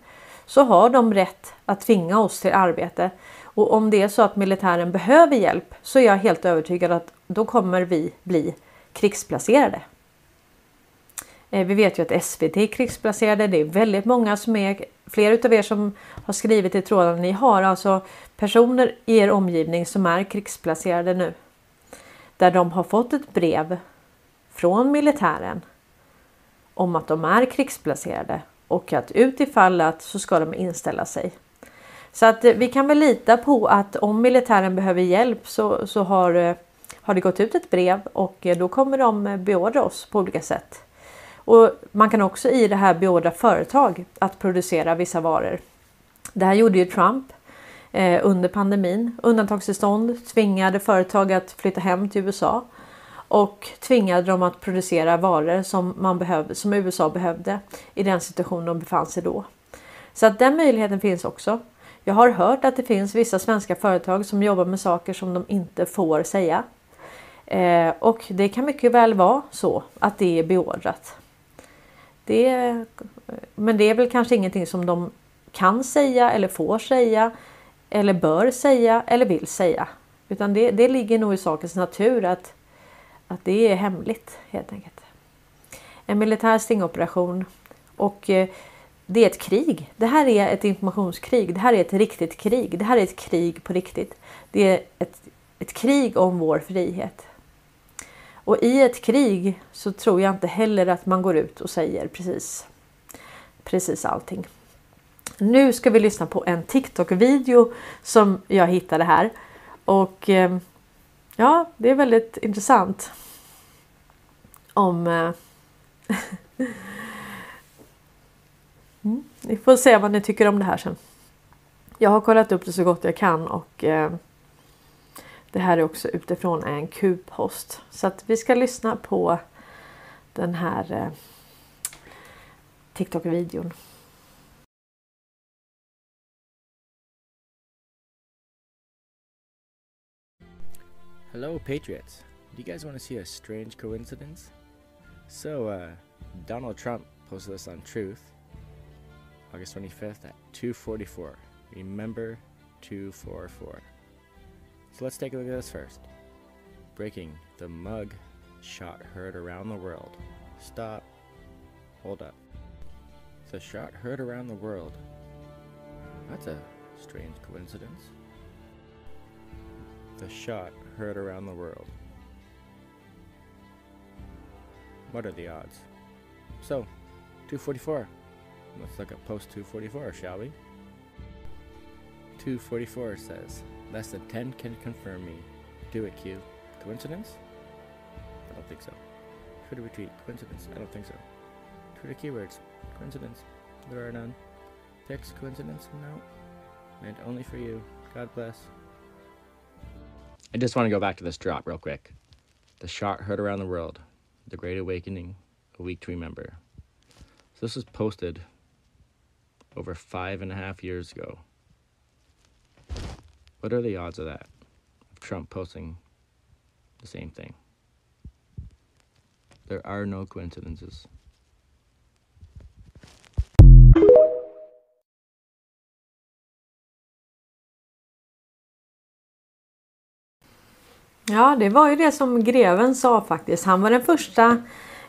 A: så har de rätt att tvinga oss till arbete. Och om det är så att militären behöver hjälp så är jag helt övertygad att då kommer vi bli krigsplacerade. Eh, vi vet ju att SVT är krigsplacerade. Det är väldigt många som är, fler utav er som har skrivit i trådarna, ni har alltså personer i er omgivning som är krigsplacerade nu. Där de har fått ett brev från militären om att de är krigsplacerade och att utifall att så ska de inställa sig. Så att eh, vi kan väl lita på att om militären behöver hjälp så, så har, eh, har det gått ut ett brev och eh, då kommer de beordra oss på olika sätt. Och man kan också i det här beordra företag att producera vissa varor. Det här gjorde ju Trump eh, under pandemin. Undantagstillstånd tvingade företag att flytta hem till USA och tvingade dem att producera varor som, man behövde, som USA behövde i den situation de befann sig då. Så att den möjligheten finns också. Jag har hört att det finns vissa svenska företag som jobbar med saker som de inte får säga. Eh, och det kan mycket väl vara så att det är beordrat. Det, men det är väl kanske ingenting som de kan säga eller får säga eller bör säga eller vill säga. Utan det, det ligger nog i sakens natur att, att det är hemligt helt enkelt. En militär stingoperation och eh, det är ett krig. Det här är ett informationskrig. Det här är ett riktigt krig. Det här är ett krig på riktigt. Det är ett, ett krig om vår frihet. Och i ett krig så tror jag inte heller att man går ut och säger precis, precis allting. Nu ska vi lyssna på en TikTok-video som jag hittade här. Och eh, ja, det är väldigt intressant. Om... Eh, mm, ni får se vad ni tycker om det här sen. Jag har kollat upp det så gott jag kan och eh, det här är också utifrån en Q-post. Så att vi ska lyssna på den här eh, TikTok-videon.
D: Hello, Patriots. Do you guys want to see a strange coincidence? So, uh, Donald Trump posted this on Truth, August 25th at 2:44. Remember 244. So let's take a look at this first. Breaking the mug shot heard around the world. Stop. Hold up. The shot heard around the world. That's a strange coincidence. The shot heard around the world. What are the odds? So, 244. Let's look at post 244, shall we? 244 says, Less than 10 can confirm me. Do it, Q. Coincidence? I don't think so. Twitter retweet. Coincidence? I don't think so. Twitter keywords. Coincidence? There are none. Pics? Coincidence? No. Meant only for you. God bless. I just want to go back to this drop real quick. The shot heard around the world. The Great Awakening, a week to remember. So this was posted over five and a half years ago. What are the odds of that? Of Trump posting the same thing? There are no coincidences.
A: Ja, det var ju det som greven sa faktiskt. Han var den första,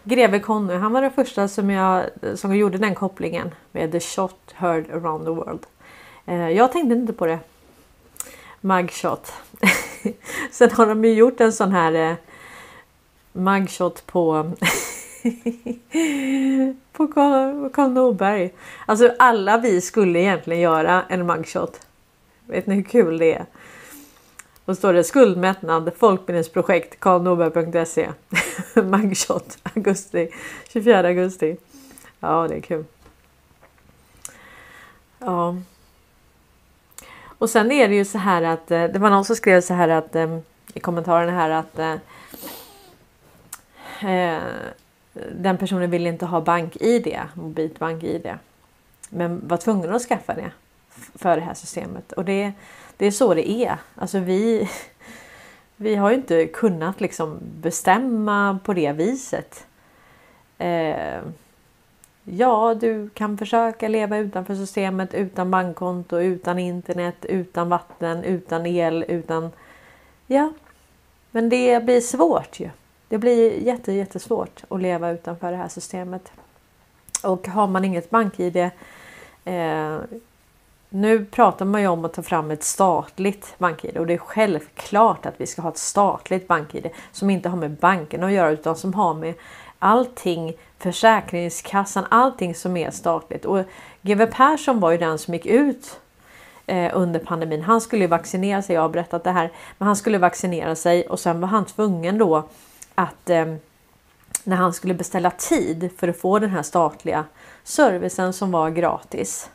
A: greve Conny, han var den första som, jag, som gjorde den kopplingen med the shot heard around the world. Eh, jag tänkte inte på det mugshot. Sen har de ju gjort en sån här eh, mugshot på på Karl Norberg. Alltså alla vi skulle egentligen göra en mugshot. Vet ni hur kul det är? Och står det skuldmättnad folkbildningsprojekt karlnorberg.se mugshot augusti 24 augusti. Ja, det är kul. Ja. Och sen är det ju så här att eh, det var någon som skrev så här att eh, i kommentarerna här att eh, eh, den personen vill inte ha bank-id, mobilt bank-id. Men var tvungen att skaffa det för det här systemet. Och det, det är så det är. Alltså vi, vi har ju inte kunnat liksom bestämma på det viset. Eh, ja, du kan försöka leva utanför systemet utan bankkonto, utan internet, utan vatten, utan el, utan... Ja, men det blir svårt ju. Det blir jätte, jättesvårt att leva utanför det här systemet. Och har man inget bank-id eh, nu pratar man ju om att ta fram ett statligt bank-id och det är självklart att vi ska ha ett statligt bank-id som inte har med banken att göra utan som har med allting, Försäkringskassan, allting som är statligt. Och GW Persson var ju den som gick ut eh, under pandemin. Han skulle vaccinera sig, jag har berättat det här, men han skulle vaccinera sig och sen var han tvungen då att eh, när han skulle beställa tid för att få den här statliga servicen som var gratis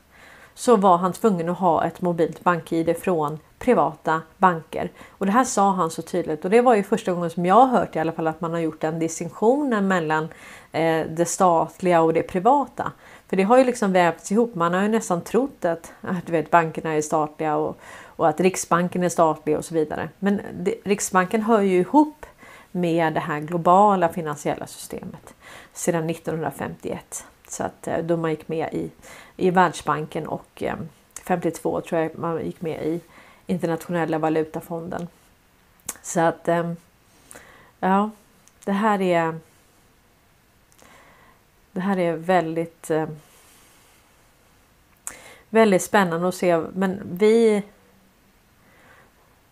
A: så var han tvungen att ha ett mobilt bank-id från privata banker. Och det här sa han så tydligt och det var ju första gången som jag har hört i alla fall att man har gjort den distinktionen mellan eh, det statliga och det privata. För det har ju liksom vävts ihop. Man har ju nästan trott att, att du vet, bankerna är statliga och, och att Riksbanken är statlig och så vidare. Men det, Riksbanken hör ju ihop med det här globala finansiella systemet sedan 1951. Så att eh, då man gick med i, i Världsbanken och eh, 52 tror jag man gick med i Internationella valutafonden. Så att eh, ja, det här är. Det här är väldigt. Väldigt spännande att se, men vi.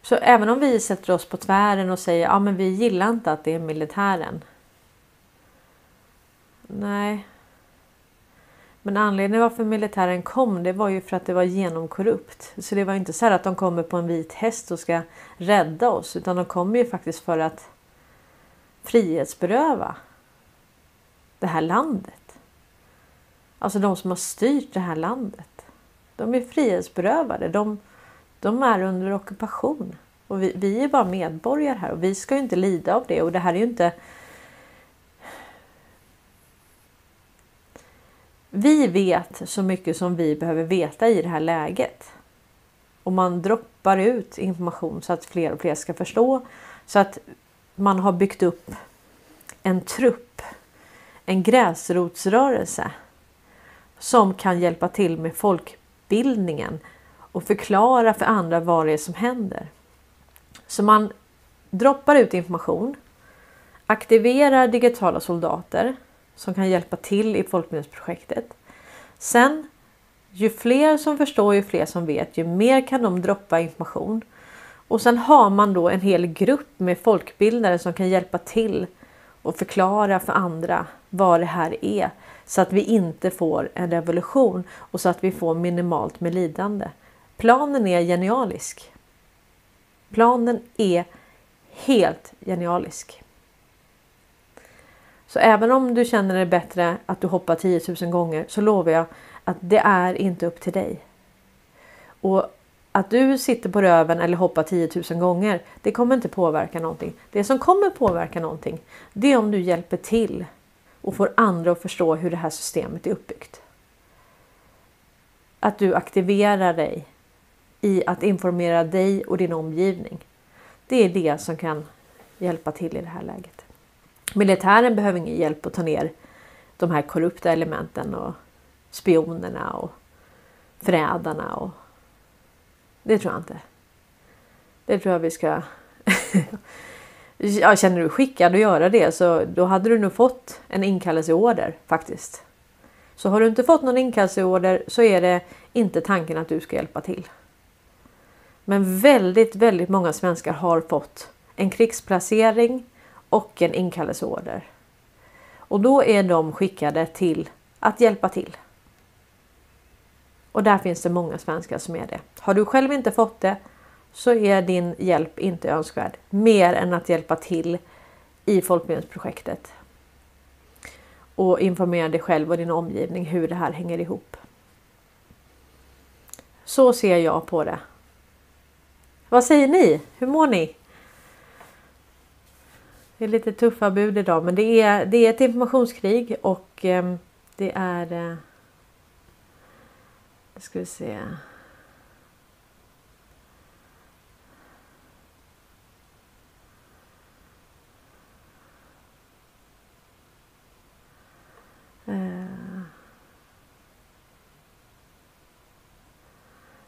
A: Så även om vi sätter oss på tvären och säger ja, men vi gillar inte att det är militären. Nej, men anledningen varför militären kom det var ju för att det var genomkorrupt. Så det var inte så att de kommer på en vit häst och ska rädda oss utan de kommer ju faktiskt för att frihetsberöva det här landet. Alltså de som har styrt det här landet. De är frihetsberövade. De, de är under ockupation. Och vi, vi är bara medborgare här och vi ska ju inte lida av det. Och det här är ju inte Vi vet så mycket som vi behöver veta i det här läget. Och man droppar ut information så att fler och fler ska förstå. Så att man har byggt upp en trupp, en gräsrotsrörelse som kan hjälpa till med folkbildningen och förklara för andra vad det är som händer. Så man droppar ut information, aktiverar digitala soldater som kan hjälpa till i folkbildningsprojektet. Sen, ju fler som förstår, ju fler som vet, ju mer kan de droppa information. Och sen har man då en hel grupp med folkbildare som kan hjälpa till och förklara för andra vad det här är så att vi inte får en revolution och så att vi får minimalt med lidande. Planen är genialisk. Planen är helt genialisk. Så även om du känner det bättre att du hoppar 10 000 gånger så lovar jag att det är inte upp till dig. Och att du sitter på röven eller hoppar 10 000 gånger, det kommer inte påverka någonting. Det som kommer påverka någonting, det är om du hjälper till och får andra att förstå hur det här systemet är uppbyggt. Att du aktiverar dig i att informera dig och din omgivning. Det är det som kan hjälpa till i det här läget. Militären behöver ingen hjälp att ta ner de här korrupta elementen och spionerna och förrädarna. Och... Det tror jag inte. Det tror jag vi ska... ja, känner du skickad att göra det så då hade du nog fått en inkallelseorder faktiskt. Så har du inte fått någon inkallelseorder så är det inte tanken att du ska hjälpa till. Men väldigt, väldigt många svenskar har fått en krigsplacering och en inkallelseorder. Och då är de skickade till att hjälpa till. Och där finns det många svenskar som är det. Har du själv inte fått det så är din hjälp inte önskvärd. Mer än att hjälpa till i Folkbildningsprojektet. Och informera dig själv och din omgivning hur det här hänger ihop. Så ser jag på det. Vad säger ni? Hur mår ni? Det är lite tuffa bud idag men det är, det är ett informationskrig och eh, det är... Eh, nu ska vi se. Eh.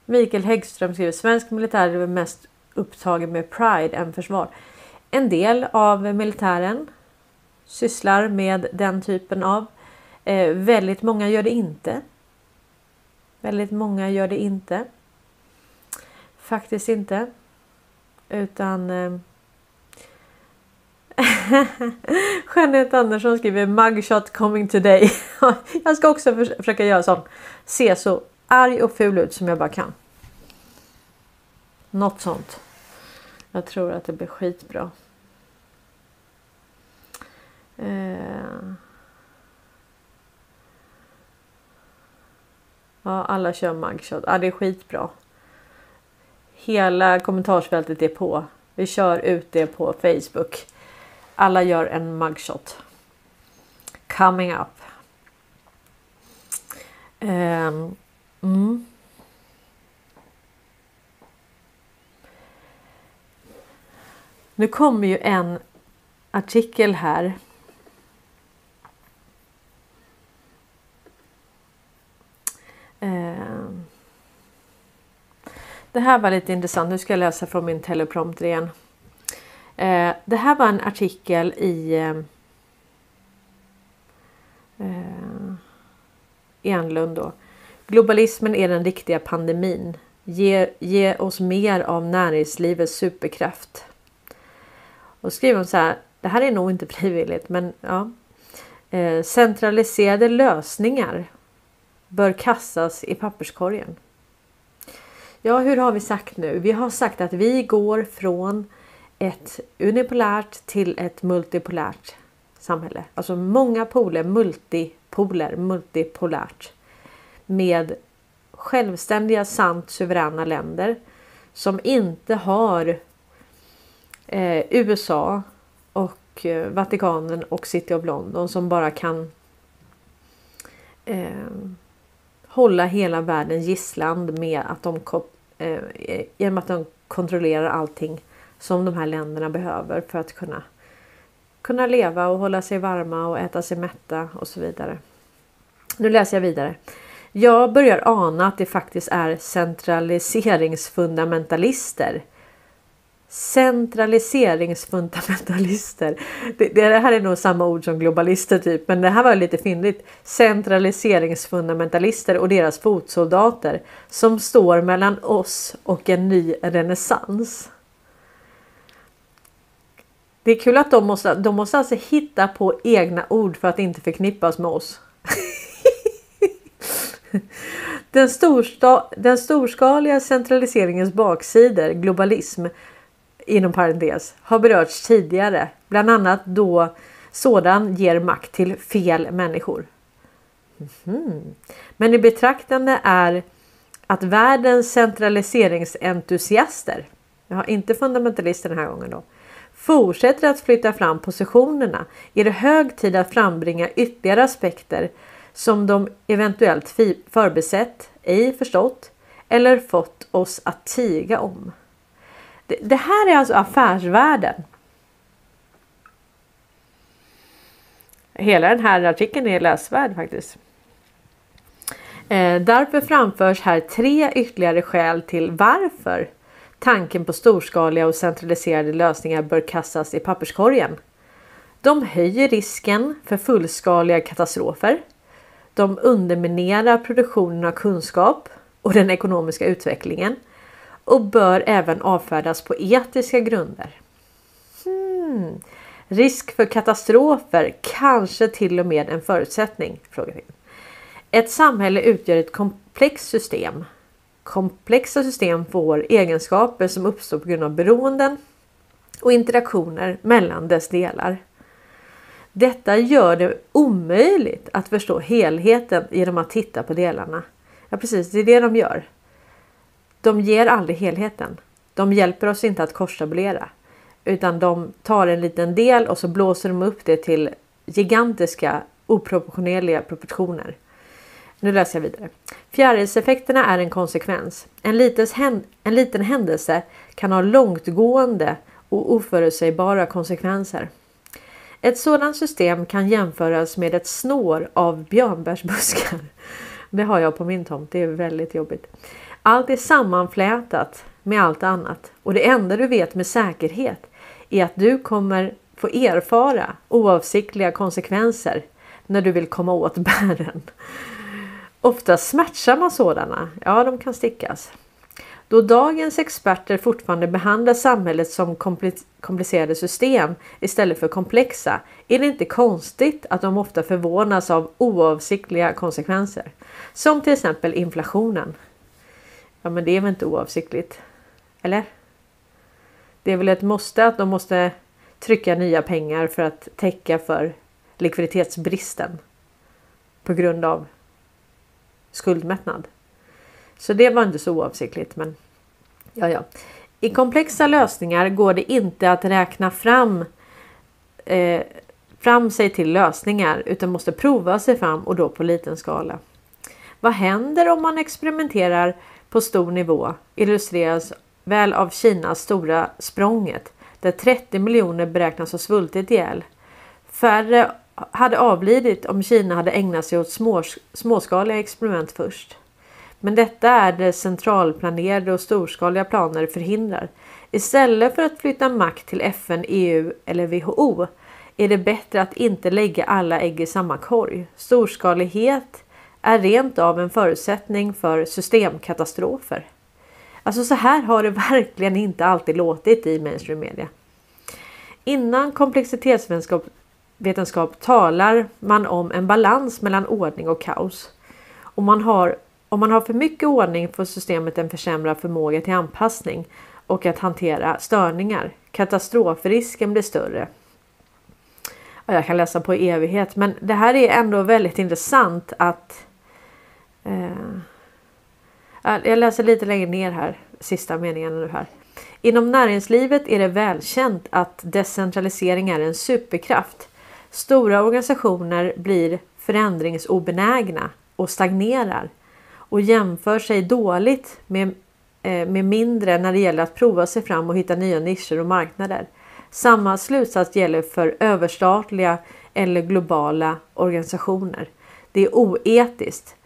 A: Mikael Häggström skriver svensk militär är mest upptagen med pride än försvar. En del av militären sysslar med den typen av. Eh, väldigt många gör det inte. Väldigt många gör det inte. Faktiskt inte. Utan eh, Jeanette Andersson skriver mugshot coming today. jag ska också försöka göra sån. Se så arg och ful ut som jag bara kan. Något sånt. Jag tror att det blir skitbra. Eh. Ja, alla kör mugshot. Ja, det är skitbra. Hela kommentarsfältet är på. Vi kör ut det på Facebook. Alla gör en mugshot. Coming up. Um, mm. Nu kommer ju en artikel här. Ehm. Det här var lite intressant. Nu ska jag läsa från min teleprompter igen. Ehm, det här var en artikel i ehm, eh, Enlund då. Globalismen är den riktiga pandemin. Ge, ge oss mer av näringslivets superkraft. Och skriver hon så här. Det här är nog inte frivilligt men ja. Eh, centraliserade lösningar bör kastas i papperskorgen. Ja, hur har vi sagt nu? Vi har sagt att vi går från ett unipolärt till ett multipolärt samhälle. Alltså många poler, multipoler, multipolärt. Med självständiga, sant suveräna länder som inte har eh, USA och eh, Vatikanen och City of London som bara kan eh, hålla hela världen gisslan med att de, eh, eh, genom att de kontrollerar allting som de här länderna behöver för att kunna, kunna leva och hålla sig varma och äta sig mätta och så vidare. Nu läser jag vidare. Jag börjar ana att det faktiskt är centraliseringsfundamentalister. Centraliseringsfundamentalister. Det, det här är nog samma ord som globalister typ, men det här var lite fyndigt. Centraliseringsfundamentalister och deras fotsoldater som står mellan oss och en ny renässans. Det är kul att de måste, de måste alltså hitta på egna ord för att inte förknippas med oss. den, storsta, den storskaliga centraliseringens baksidor, globalism inom parentes, har berörts tidigare. Bland annat då sådan ger makt till fel människor. Mm. Men i betraktande är att världens centraliseringsentusiaster, jag har inte fundamentalister den här gången då, fortsätter att flytta fram positionerna är det hög tid att frambringa ytterligare aspekter som de eventuellt förbesett, ej förstått eller fått oss att tiga om. Det, det här är alltså affärsvärlden. Hela den här artikeln är läsvärd faktiskt. Eh, därför framförs här tre ytterligare skäl till varför Tanken på storskaliga och centraliserade lösningar bör kastas i papperskorgen. De höjer risken för fullskaliga katastrofer. De underminerar produktionen av kunskap och den ekonomiska utvecklingen och bör även avfärdas på etiska grunder. Hmm. Risk för katastrofer kanske till och med en förutsättning? Ett samhälle utgör ett komplext system Komplexa system får egenskaper som uppstår på grund av beroenden och interaktioner mellan dess delar. Detta gör det omöjligt att förstå helheten genom att titta på delarna. Ja precis, det är det de gör. De ger aldrig helheten. De hjälper oss inte att korstabulera. Utan de tar en liten del och så blåser de upp det till gigantiska oproportionerliga proportioner. Nu läser jag vidare. Fjärilseffekterna är en konsekvens. En, lites, en liten händelse kan ha långtgående och oförutsägbara konsekvenser. Ett sådant system kan jämföras med ett snår av björnbärsbuskar. Det har jag på min tomt. Det är väldigt jobbigt. Allt är sammanflätat med allt annat och det enda du vet med säkerhet är att du kommer få erfara oavsiktliga konsekvenser när du vill komma åt bären. Ofta smärtsamma sådana, ja de kan stickas. Då dagens experter fortfarande behandlar samhället som komplicerade system istället för komplexa är det inte konstigt att de ofta förvånas av oavsiktliga konsekvenser. Som till exempel inflationen. Ja men det är väl inte oavsiktligt? Eller? Det är väl ett måste att de måste trycka nya pengar för att täcka för likviditetsbristen på grund av skuldmättnad. Så det var inte så oavsiktligt. Men ja, ja. I komplexa lösningar går det inte att räkna fram, eh, fram sig till lösningar utan måste prova sig fram och då på liten skala. Vad händer om man experimenterar på stor nivå illustreras väl av Kinas stora språnget där 30 miljoner beräknas ha svultit ihjäl. Färre hade avlidit om Kina hade ägnat sig åt små, småskaliga experiment först. Men detta är det centralplanerade och storskaliga planer förhindrar. Istället för att flytta makt till FN, EU eller WHO är det bättre att inte lägga alla ägg i samma korg. Storskalighet är rent av en förutsättning för systemkatastrofer. Alltså så här har det verkligen inte alltid låtit i mainstream media. Innan komplexitetsvetenskap talar man om en balans mellan ordning och kaos. Och man har om man har för mycket ordning får systemet en försämrad förmåga till anpassning och att hantera störningar. Katastrofrisken blir större. jag kan läsa på i evighet men det här är ändå väldigt intressant att Eh, jag läser lite längre ner här, sista meningen nu här. Inom näringslivet är det välkänt att decentralisering är en superkraft. Stora organisationer blir förändringsobenägna och stagnerar och jämför sig dåligt med, eh, med mindre när det gäller att prova sig fram och hitta nya nischer och marknader. Samma slutsats gäller för överstatliga eller globala organisationer. Det är oetiskt.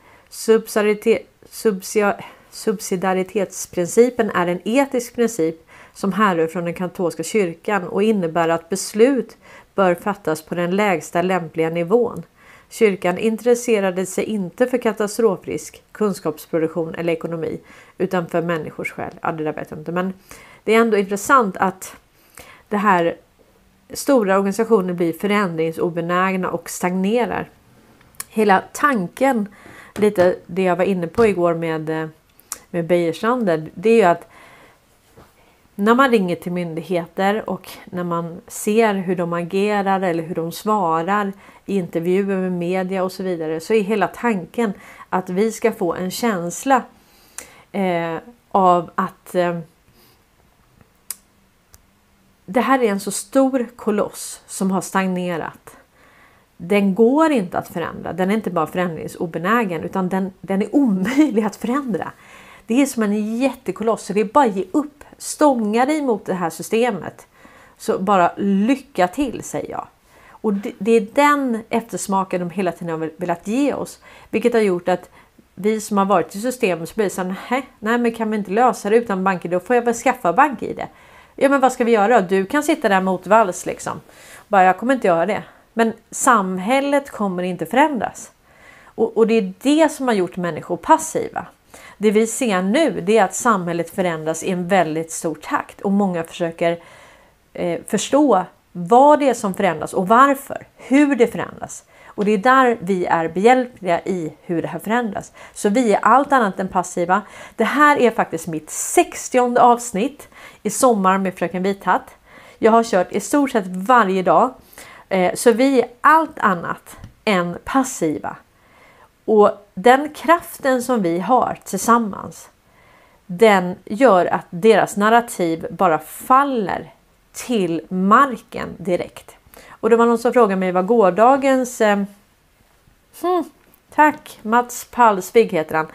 A: Subsidiaritetsprincipen är en etisk princip som härrör från den katolska kyrkan och innebär att beslut bör fattas på den lägsta lämpliga nivån. Kyrkan intresserade sig inte för katastrofrisk, kunskapsproduktion eller ekonomi utan för människors själ. Ja, det där vet jag inte, men det är ändå intressant att det här stora organisationer blir förändringsobenägna och stagnerar. Hela tanken, lite det jag var inne på igår med, eh, med Beijersander, det är ju att när man ringer till myndigheter och när man ser hur de agerar eller hur de svarar i intervjuer med media och så vidare så är hela tanken att vi ska få en känsla eh, av att eh, det här är en så stor koloss som har stagnerat. Den går inte att förändra. Den är inte bara förändringsobenägen utan den, den är omöjlig att förändra. Det är som en jättekoloss så det är bara att ge upp. Stånga dig mot det här systemet. Så bara lycka till säger jag. Och det, är den eftersmaken de hela tiden har velat ge oss. Vilket har gjort att vi som har varit i systemet så blir så här, nej, nej men kan vi inte lösa det utan bank Då får jag väl skaffa bank-id. Ja men vad ska vi göra? Du kan sitta där mot vals liksom. Bara jag kommer inte göra det. Men samhället kommer inte förändras. Och, och det är det som har gjort människor passiva. Det vi ser nu det är att samhället förändras i en väldigt stor takt och många försöker eh, förstå vad det är som förändras och varför, hur det förändras. Och det är där vi är behjälpliga i hur det här förändras. Så vi är allt annat än passiva. Det här är faktiskt mitt 60 avsnitt i sommar med Fröken Vithatt. Jag har kört i stort sett varje dag. Eh, så vi är allt annat än passiva. Och den kraften som vi har tillsammans den gör att deras narrativ bara faller till marken direkt. Och det var någon som frågade mig vad gårdagens... Eh, hmm, tack! Mats Palsvig heter han.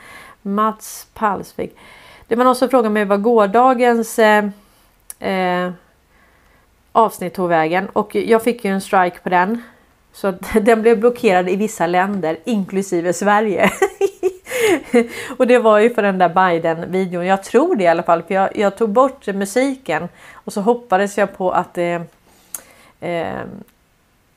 A: Mats Palsvig. Det var någon som frågade mig vad gårdagens eh, eh, avsnitt tog vägen och jag fick ju en strike på den. Så den blev blockerad i vissa länder inklusive Sverige. och det var ju för den där Biden-videon. Jag tror det i alla fall för jag, jag tog bort musiken och så hoppades jag på att det eh,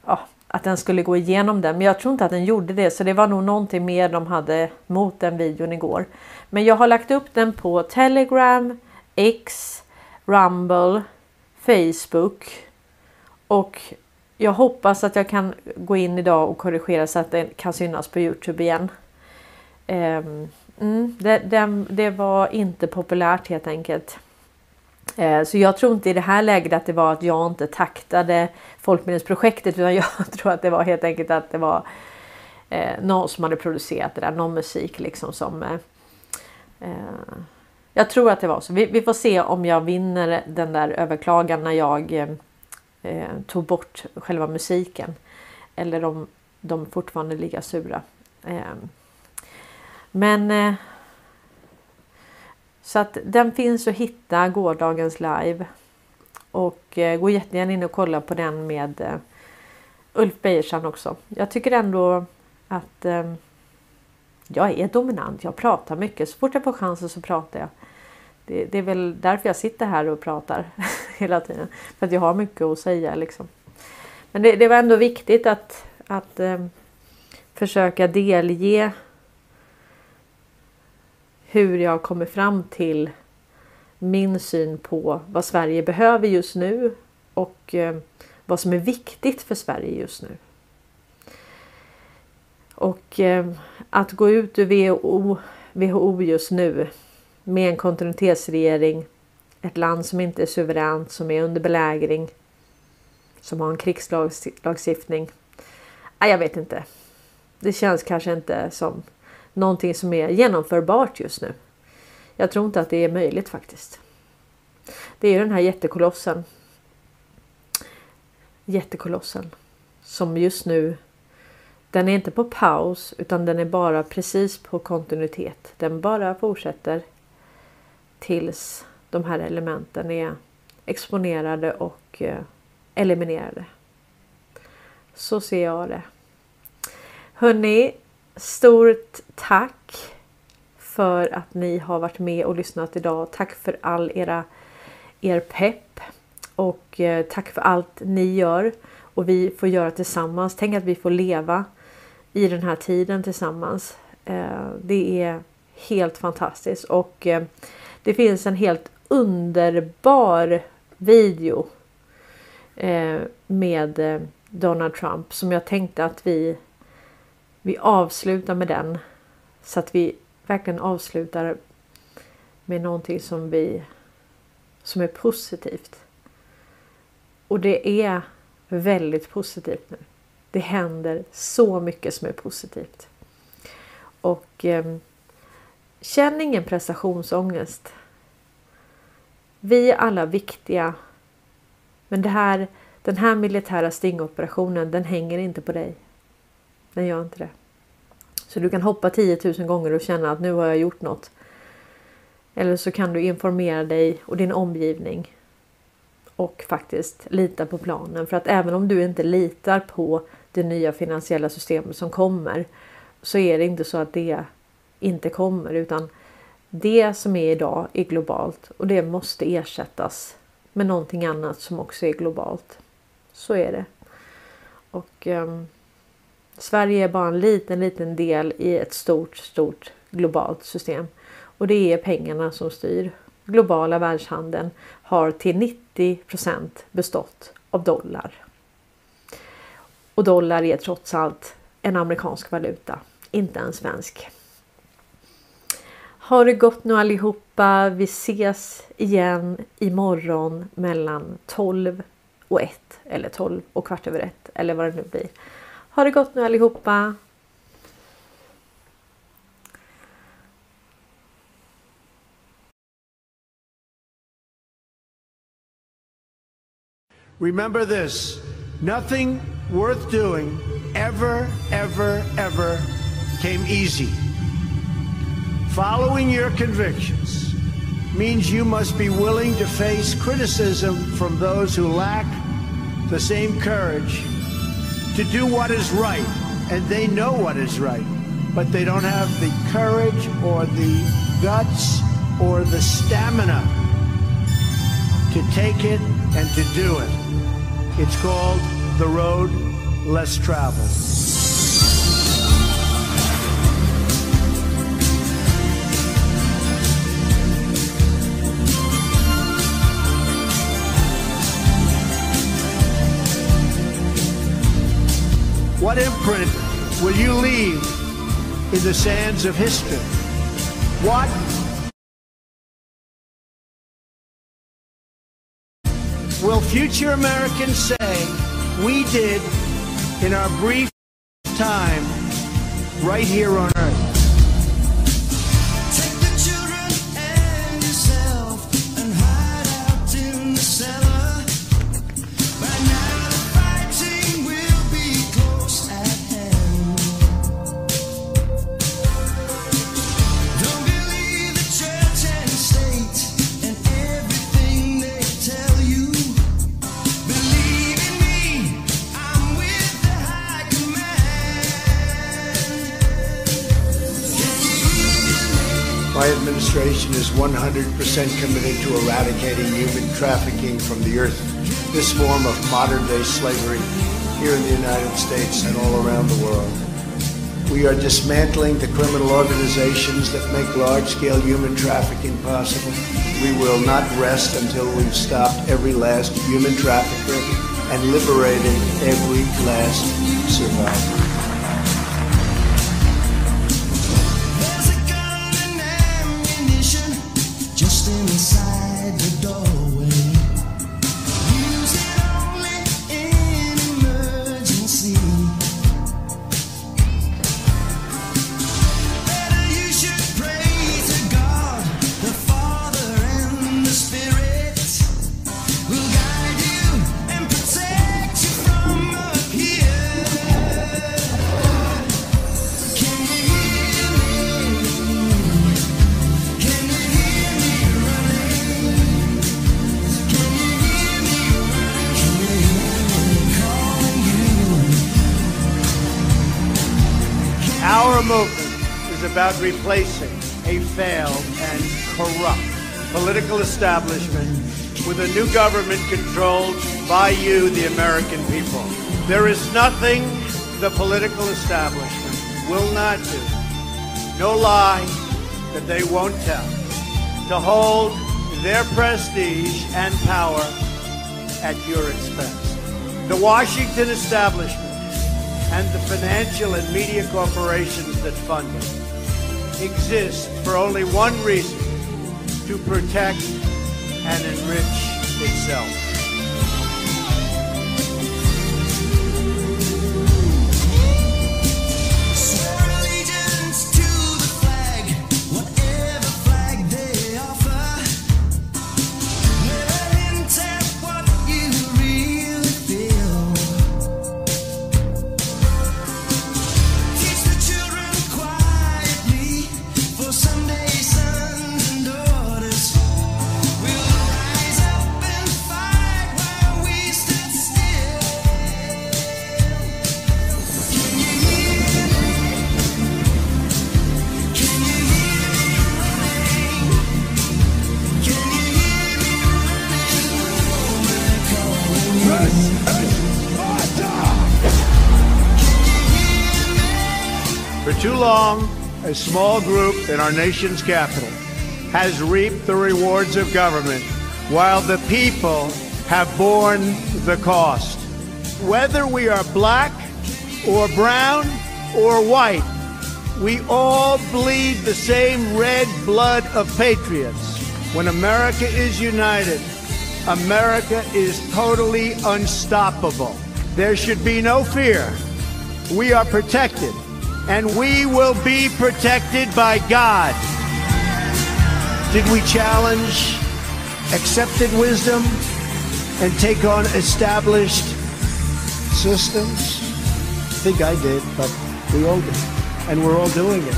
A: ja, att den skulle gå igenom den. Men jag tror inte att den gjorde det. Så det var nog någonting mer de hade mot den videon igår. Men jag har lagt upp den på Telegram, X, Rumble, Facebook. Och jag hoppas att jag kan gå in idag och korrigera så att den kan synas på Youtube igen. Um, mm, det, det, det, var inte populärt helt enkelt. Eh, så jag tror inte i det här läget att det var att jag inte taktade Folkbildningsprojektet utan jag tror att det var helt enkelt att det var eh, någon som hade producerat det där, någon musik liksom som eh, jag tror att det var så. Vi, vi, får se om jag vinner den där överklagan när jag eh, eh tog bort själva musiken. Eller om de fortfarande ligger sura. Eh, men eh, så att den finns att hitta gårdagens live. Och eh, gå jättegärna in och kolla på den med eh, Ulf Bejersson också. Jag tycker ändå att eh, jag är dominant. Jag pratar mycket. Så fort jag får chansen så pratar jag. Det, det, är väl därför jag sitter här och pratar hela tiden. För att jag har mycket att säga liksom. Men det, det var ändå viktigt att, att eh, försöka delge hur jag kommer fram till min syn på vad Sverige behöver just nu och eh, vad som är viktigt för Sverige just nu. Och eh, att gå ut ur WHO, WHO just nu med en kontinuitetsregering, ett land som inte är suveränt, som är under belägring, som har en krigslagstiftning. Nej, jag vet inte. Det känns kanske inte som någonting som är genomförbart just nu. Jag tror inte att det är möjligt faktiskt. Det är den här jättekolossen. Jättekolossen som just nu den är inte på paus utan den är bara precis på kontinuitet. Den bara fortsätter tills de här elementen är exponerade och eh, eliminerade. Så ser jag det. Hörni, stort tack för att ni har varit med och lyssnat idag. Tack för all era er pepp och eh, tack för allt ni gör och vi får göra tillsammans. Tänk att vi får leva i den här tiden tillsammans. Eh, det är helt fantastiskt och eh, det finns en helt underbar video eh, med eh, Donald Trump som jag tänkte att vi, vi avslutar med den. Så att vi verkligen avslutar med någonting som vi som är positivt. Och det är väldigt positivt nu. Det händer så mycket som är positivt. Och eh, Känn ingen prestationsångest. Vi är alla viktiga. Men det här, den här militära stingoperationen, den hänger inte på dig. Den gör inte det. Så du kan hoppa 10 000 gånger och känna att nu har jag gjort något. Eller så kan du informera dig och din omgivning. Och faktiskt lita på planen. För att även om du inte litar på det nya finansiella systemet som kommer. Så är det inte så att det inte kommer utan det som är idag är globalt och det måste ersättas med någonting annat som också är globalt. Så är det. Och um, Sverige är bara en liten, liten del i ett stort, stort globalt system. Och det är pengarna som styr. Globala världshandeln har till 90% bestått av dollar. Och dollar är trots allt en amerikansk valuta, inte en svensk. Ha det gott nu allihopa. Vi ses igen imorgon mellan 12 och 1 eller 12 och kvart över 1 eller vad det nu blir. Ha det gott nu allihopa.
E: Remember this nothing worth doing ever, ever, ever came easy. Following your convictions means you must be willing to face criticism from those who lack the same courage to do what is right. And they know what is right, but they don't have the courage or the guts or the stamina to take it and to do it. It's called the road less traveled. What imprint will you leave in the sands of history? What will future Americans say we did in our brief time right here on earth? Administration is 100% committed to eradicating human trafficking from the earth. This form of modern day slavery here in the United States and all around the world. We are dismantling the criminal organizations that make large scale human trafficking possible. We will not rest until we've stopped every last human trafficker and liberated every last survivor. Replacing a failed and corrupt political establishment with a new government controlled by you, the American people. There is nothing the political establishment will not do, no lie that they won't tell, to hold their prestige and power at your expense. The Washington establishment and the financial and media corporations that fund it exist for only one reason to protect and enrich itself. For too long, a small group in our nation's capital has reaped the rewards of government while the people have borne the cost. Whether we are black or brown or white, we all bleed the same red blood of patriots. When America is united, America is totally unstoppable. There should be no fear. We are protected, and we will be protected by God. Did we challenge accepted wisdom? and take on established systems? I think I did, but we all did. And we're all doing it.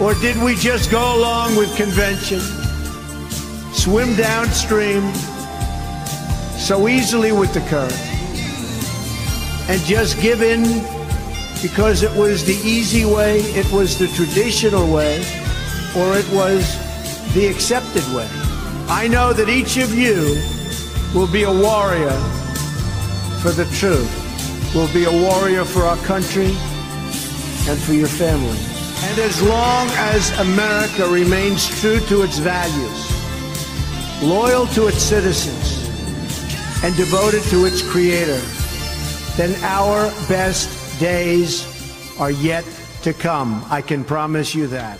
E: Or did we just go along with convention, swim downstream so easily with the current, and just give in because it was the easy way, it was the traditional way, or it was the accepted way? I know that each of you will be a warrior for the truth, will be a warrior for our country and for your family. And as long as America remains true to its values, loyal to its citizens, and devoted to its creator, then our best days are yet to come. I can promise you that.